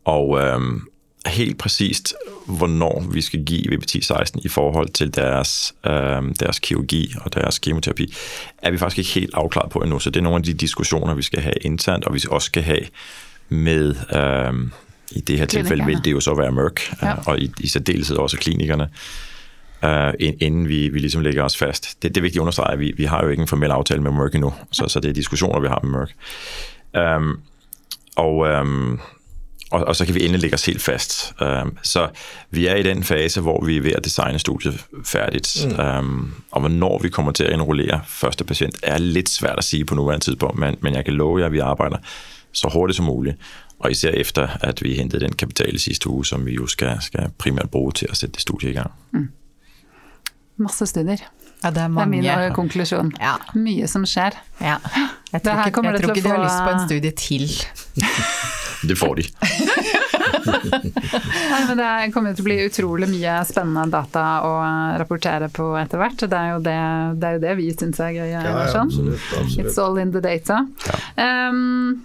og um, helt præcist, hvornår vi skal give VBT-16 i forhold til deres, øh, deres kirurgi og deres kemoterapi, er vi faktisk ikke helt afklaret på endnu. Så det er nogle af de diskussioner, vi skal have internt, og vi også skal have med... øh, i det her tilfælde vil det jo så være Merck, Ja. ja. og i, i særdeleshed også klinikerne, øh, inden vi, vi ligesom lægger os fast. Det, det er vigtigt at understrege, at vi, vi har jo ikke en formel aftale med Merck endnu, så, så det er diskussioner, vi har med Merck. Um, og, um, og, og så kan vi endelig lægge os helt fast. Um, så vi er i den fase, hvor vi er ved at designe studiet færdigt. Mm. Um, og hvornår vi kommer til at indrullere første patient, er lidt svært at sige på nuværende tidspunkt, men, men jeg kan love jer, at vi arbejder så hurtigt som muligt. Og især efter, at vi hentede den kapital i sidste uge, som vi jo skal, skal primært bruge til at sætte det studie i gang. Masse studier. Ja, det er Det er min eh, konklusjon. Ja. Mye som skjer. Ja. Jeg Det tror her ikke, jeg det tror ikke de har få- lyst på en studie til. Det får de. (laughs) Nei, men det kommer til å bli utrolig mye spennende data å rapportere på etter hvert. Det er jo det, det, er jo det vi syns er gøy. Ja, ja, absolutt. It's all in the data. Um,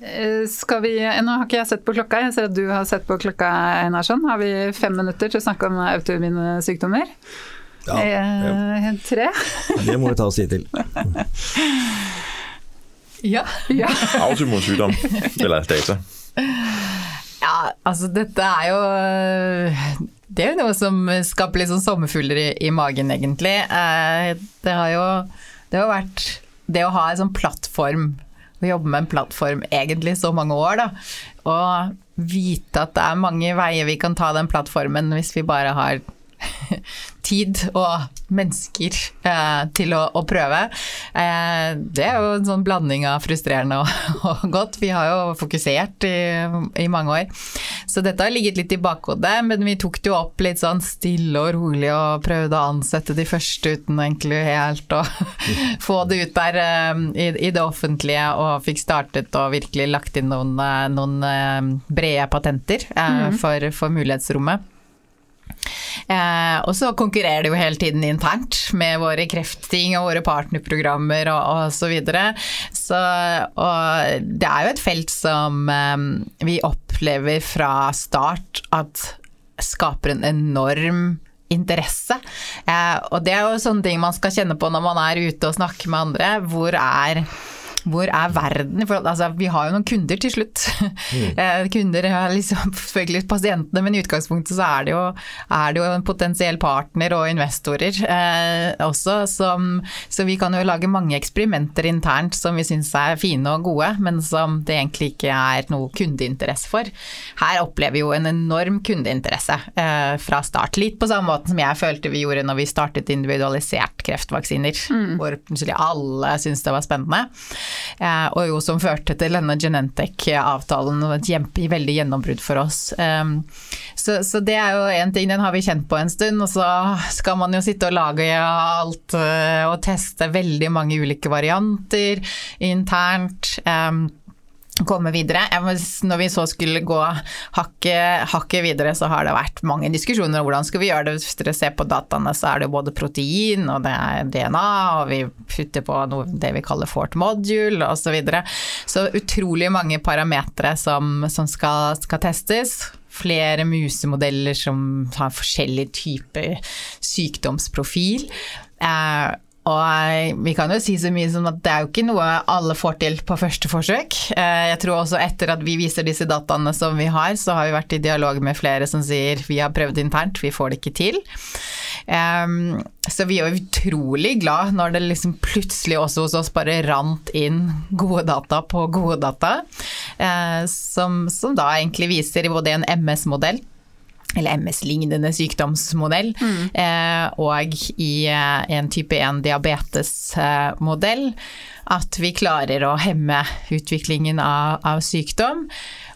eh, skal vi, nå har ikke jeg sett på klokka, jeg ser at du har sett på klokka, Einarsson. Har vi fem minutter til å snakke om autoimmune sykdommer? Ja, ja, Eh, tre? det må vi ta oss tid til. Ja. Ja. (laughs) Autoimmun sygdom, eller data. Ja, altså dette er jo Det er jo noe som skaper litt sånn sommerfugler i, i magen, egentlig. Eh, Det har jo det har vært Det å ha en sånn plattform, å jobbe med en plattform egentlig så mange år, da. Og vite at det er mange veier vi kan ta den plattformen hvis vi bare har (laughs) tid og mennesker eh, til å, å prøve. Eh, det er jo en sånn blanding av frustrerende og, (laughs) og godt. Vi har jo fokusert i, i mange år. Så dette har ligget litt i bakhodet, men vi tok det jo opp litt sånn stille og rolig og prøvde å ansette de første uten egentlig helt å (laughs) få det ut der eh, i, i det offentlige, og fikk startet og virkelig lagt inn noen, eh, noen eh, brede patenter eh, for, for mulighetsrommet. Eh, og så konkurrerer det jo hele tiden internt med våre kreftting og våre partnerprogrammer og, og så videre. Så, og det er jo et felt som eh, vi opplever fra start at skaper en enorm interesse. Eh, og det er jo sånne ting man skal kjenne på når man er ute og snakker med andre. Hvor er hvor er verden? For altså, vi har jo noen kunder til slutt. Mm. (laughs) Eh, kunder er liksom selvfølgelig pasientene, men i utgangspunktet så er det jo, er det jo en potensiell partner og investorer eh, også. Som, så vi kan jo lage mange eksperimenter internt som vi syns er fine og gode, men som det egentlig ikke er noe kundeinteresse for. Her opplever vi jo en enorm kundeinteresse eh, fra start. Litt på samme måte som jeg følte vi gjorde når vi startet individualisert kreftvaksiner, mm. hvor alle syntes det var spennende. Eh, og jo som førte til denne Genentech-avtalen og et veldig gjennombrudd for oss. Så, så, det er jo én ting, den har vi kjent på en stund, og så skal man jo sitte og lage alt eh, og teste veldig mange ulike varianter internt komme videre. Når vi så skulle gå hakket, hakke videre, så har det vært mange diskusjoner om hvordan skal vi gjøre det. Hvis dere ser på dataene, så er det både protein og det er DNA, og vi putter på noe, det vi kaller fort module osv. Så, videre. så utrolig mange parametere som, som skal, skal testes flere musemodeller som har forskjellig type sykdomsprofil. Eh, og vi kan jo si så mye som at det er jo ikke noe alle får til på første forsøk. Eh, jeg tror også etter at vi viser disse dataene som vi har, så har vi vært i dialog med flere som sier vi har prøvd internt, vi får det ikke til. Så vi er utrolig glad når det liksom plutselig også hos oss bare rant inn gode data på gode data, uh, som, som da egentlig viser både en MS-modell eller MS-lignende sykdomsmodell, mm. eh, og i eh, en type 1-diabetesmodell, at vi klarer å hemme utviklingen av, av, sykdom.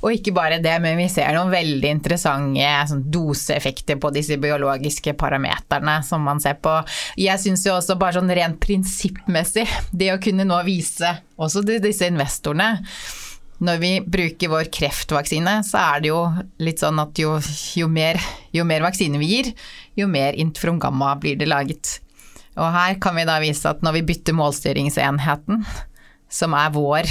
Og ikke bare det, men vi ser noen veldig interessante sånn, doseeffekter på disse biologiske parameterne som man ser på. Jeg syns jo også bare sånn rent prinsippmessig, det å kunne nå vise også disse investorene når vi bruker vår kreftvaksine, så er det jo litt sånn at jo, jo, mer, jo mer, vaksine vi gir, jo mer interferon gamma blir det laget. Og her kan vi da vise at når vi bytter målstyringsenheten, som er vår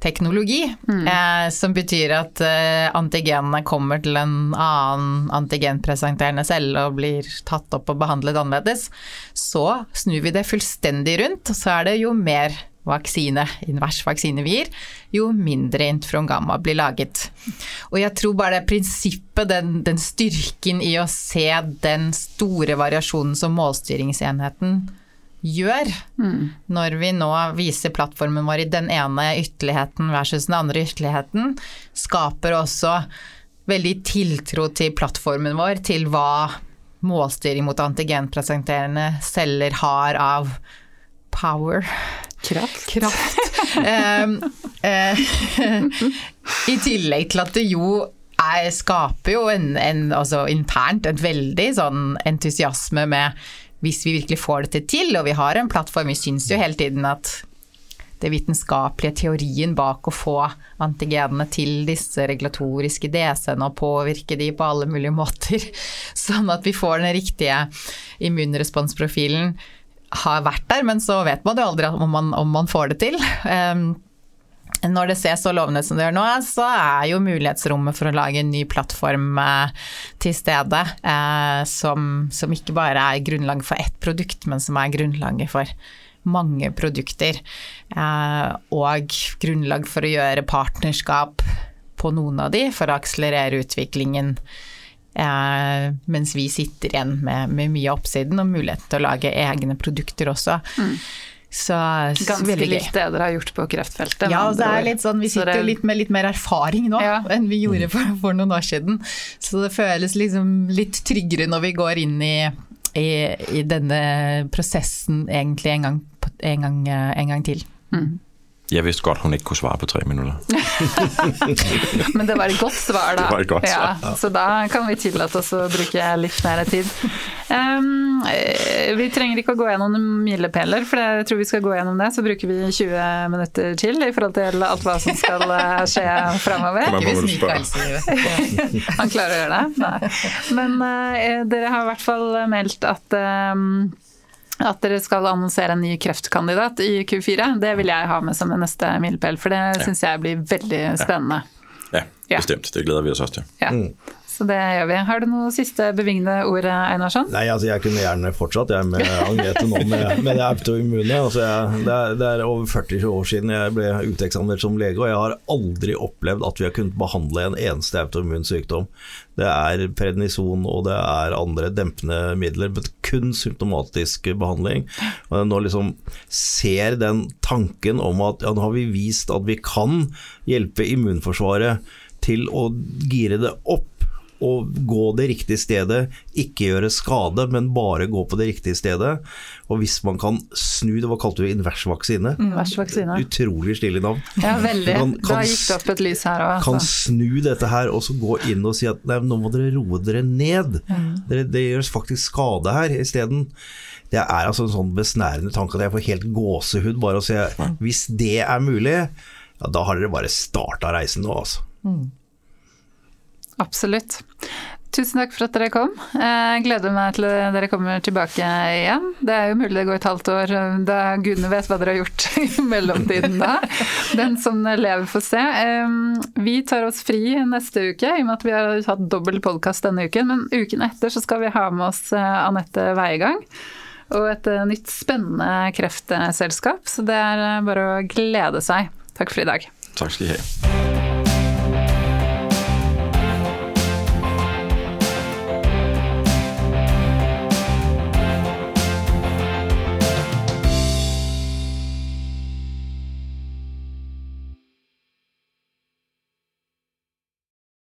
teknologi, mm. eh, som betyr at eh, antigenene kommer til en annen antigenpresenterende celle og blir tatt opp og behandlet annerledes, så snur vi det fullstendig rundt, og så er det jo mer vaksine, invers vaksine vi gir, jo mindre interferon gamma blir laget. Og jeg tror bare det prinsippet, den, den, styrken i å se den store variasjonen som målstyringsenheten gjør, mm. når vi nå viser plattformen vår i den ene ytterligheten versus den andre ytterligheten, skaper også veldig tiltro til plattformen vår, til hva målstyring mot antigenpresenterende celler har av power Kraft. Kraft. um, uh, (laughs) I tillegg til at det jo er, skaper jo en, en, altså internt et veldig sånn entusiasme med hvis vi virkelig får dette til, og vi har en plattform, vi syns jo hele tiden at det vitenskapelige teorien bak å få antigenene til disse regulatoriske DC-ene og påvirke de på alle mulige måter, (laughs) sånn at vi får den riktige immunresponsprofilen har vært der, men så vet man jo aldri om man, om man får det til. Um, når det ser så lovende som det gjør nå, så er jo mulighetsrommet for å lage en ny plattform eh, til stede, eh, som, som, ikke bare er grunnlag for ett produkt, men som er grunnlaget for mange produkter. Eh, og grunnlag for å gjøre partnerskap på noen av de, for å akselerere utviklingen Eh, mens vi sitter igjen med, med mye av oppsiden og muligheten til å lage egne produkter også. Mm. Så, Ganske likt det dere har gjort på kreftfeltet. Ja, det er litt sånn, vi sitter jo litt med litt mer erfaring nå ja. enn vi gjorde for, for, noen år siden. Så det føles liksom litt tryggere når vi går inn i, i, i denne prosessen egentlig en gang, en gang, en gang til. Mm. Jeg visste godt hun ikke kunne svare på tre minutter. (laughs) Men det var et godt svar, da. Det var et godt svar. Ja, så da kan vi tillate oss å bruke litt mer tid. Um, vi trenger ikke å gå gjennom milepæler, for jeg tror vi skal gå gjennom det. Så bruker vi 20 minutter til i forhold til alt hva som skal eh, skje framover. (laughs) Han klarer å gjøre det? Nei. Men uh, dere har i hvert fall meldt at eh, at dere skal annonsere en ny kreftkandidat i Q4. Det vil jeg ha med som en neste milepæl, for det Ja. syns jeg blir veldig spennende. Ja, Ja. bestemt. Det gleder vi oss også til. Ja. Så det gjør vi. Har du noe siste bevingede ord, Einarsson? Nei, altså jeg kunne gjerne fortsatt jeg med Agnete nå med, med det autoimmune. Altså jeg, det, er, det er over 40 år siden jeg ble uteksaminert som lege, og jeg har aldri opplevd at vi har kunnet behandle en eneste autoimmun sykdom. Det er prednison og det er andre dempende midler, men kun symptomatisk behandling. Og nå liksom ser den tanken om at ja, nå har vi vist at vi kan hjelpe immunforsvaret til å gire det opp og gå det riktige stedet, ikke gjøre skade, men bare gå på det riktige stedet. Og hvis man kan snu det, hva kalte du invers vaksine? Invers vaksine. Utrolig stilig navn. Ja, veldig. Kan- Da gikk det opp et lys her òg. Kan Altså. snu dette her og så gå inn og si at nei, nå må dere roe dere ned. Dere, det gjøres faktisk skade her isteden. Det er altså en sånn besnærende tanke at jeg får helt gåsehud bare å se Hvis det er mulig, ja, da har dere bare starta reisen nå, altså. Absolutt. Tusen takk for at dere kom. Jeg gleder meg til dere kommer tilbake igjen. Det er jo mulig det går et halvt år, da gudene vet hva dere har gjort (laughs) i mellomtiden da. Den som lever får se. Vi tar oss fri neste uke, i og med at vi har hatt dobbel podkast denne uken. Men uken etter så skal vi ha med oss Anette Weigang. Og et nytt spennende kreftselskap, så det er bare å glede seg. Takk for i dag. Takk skal du ha.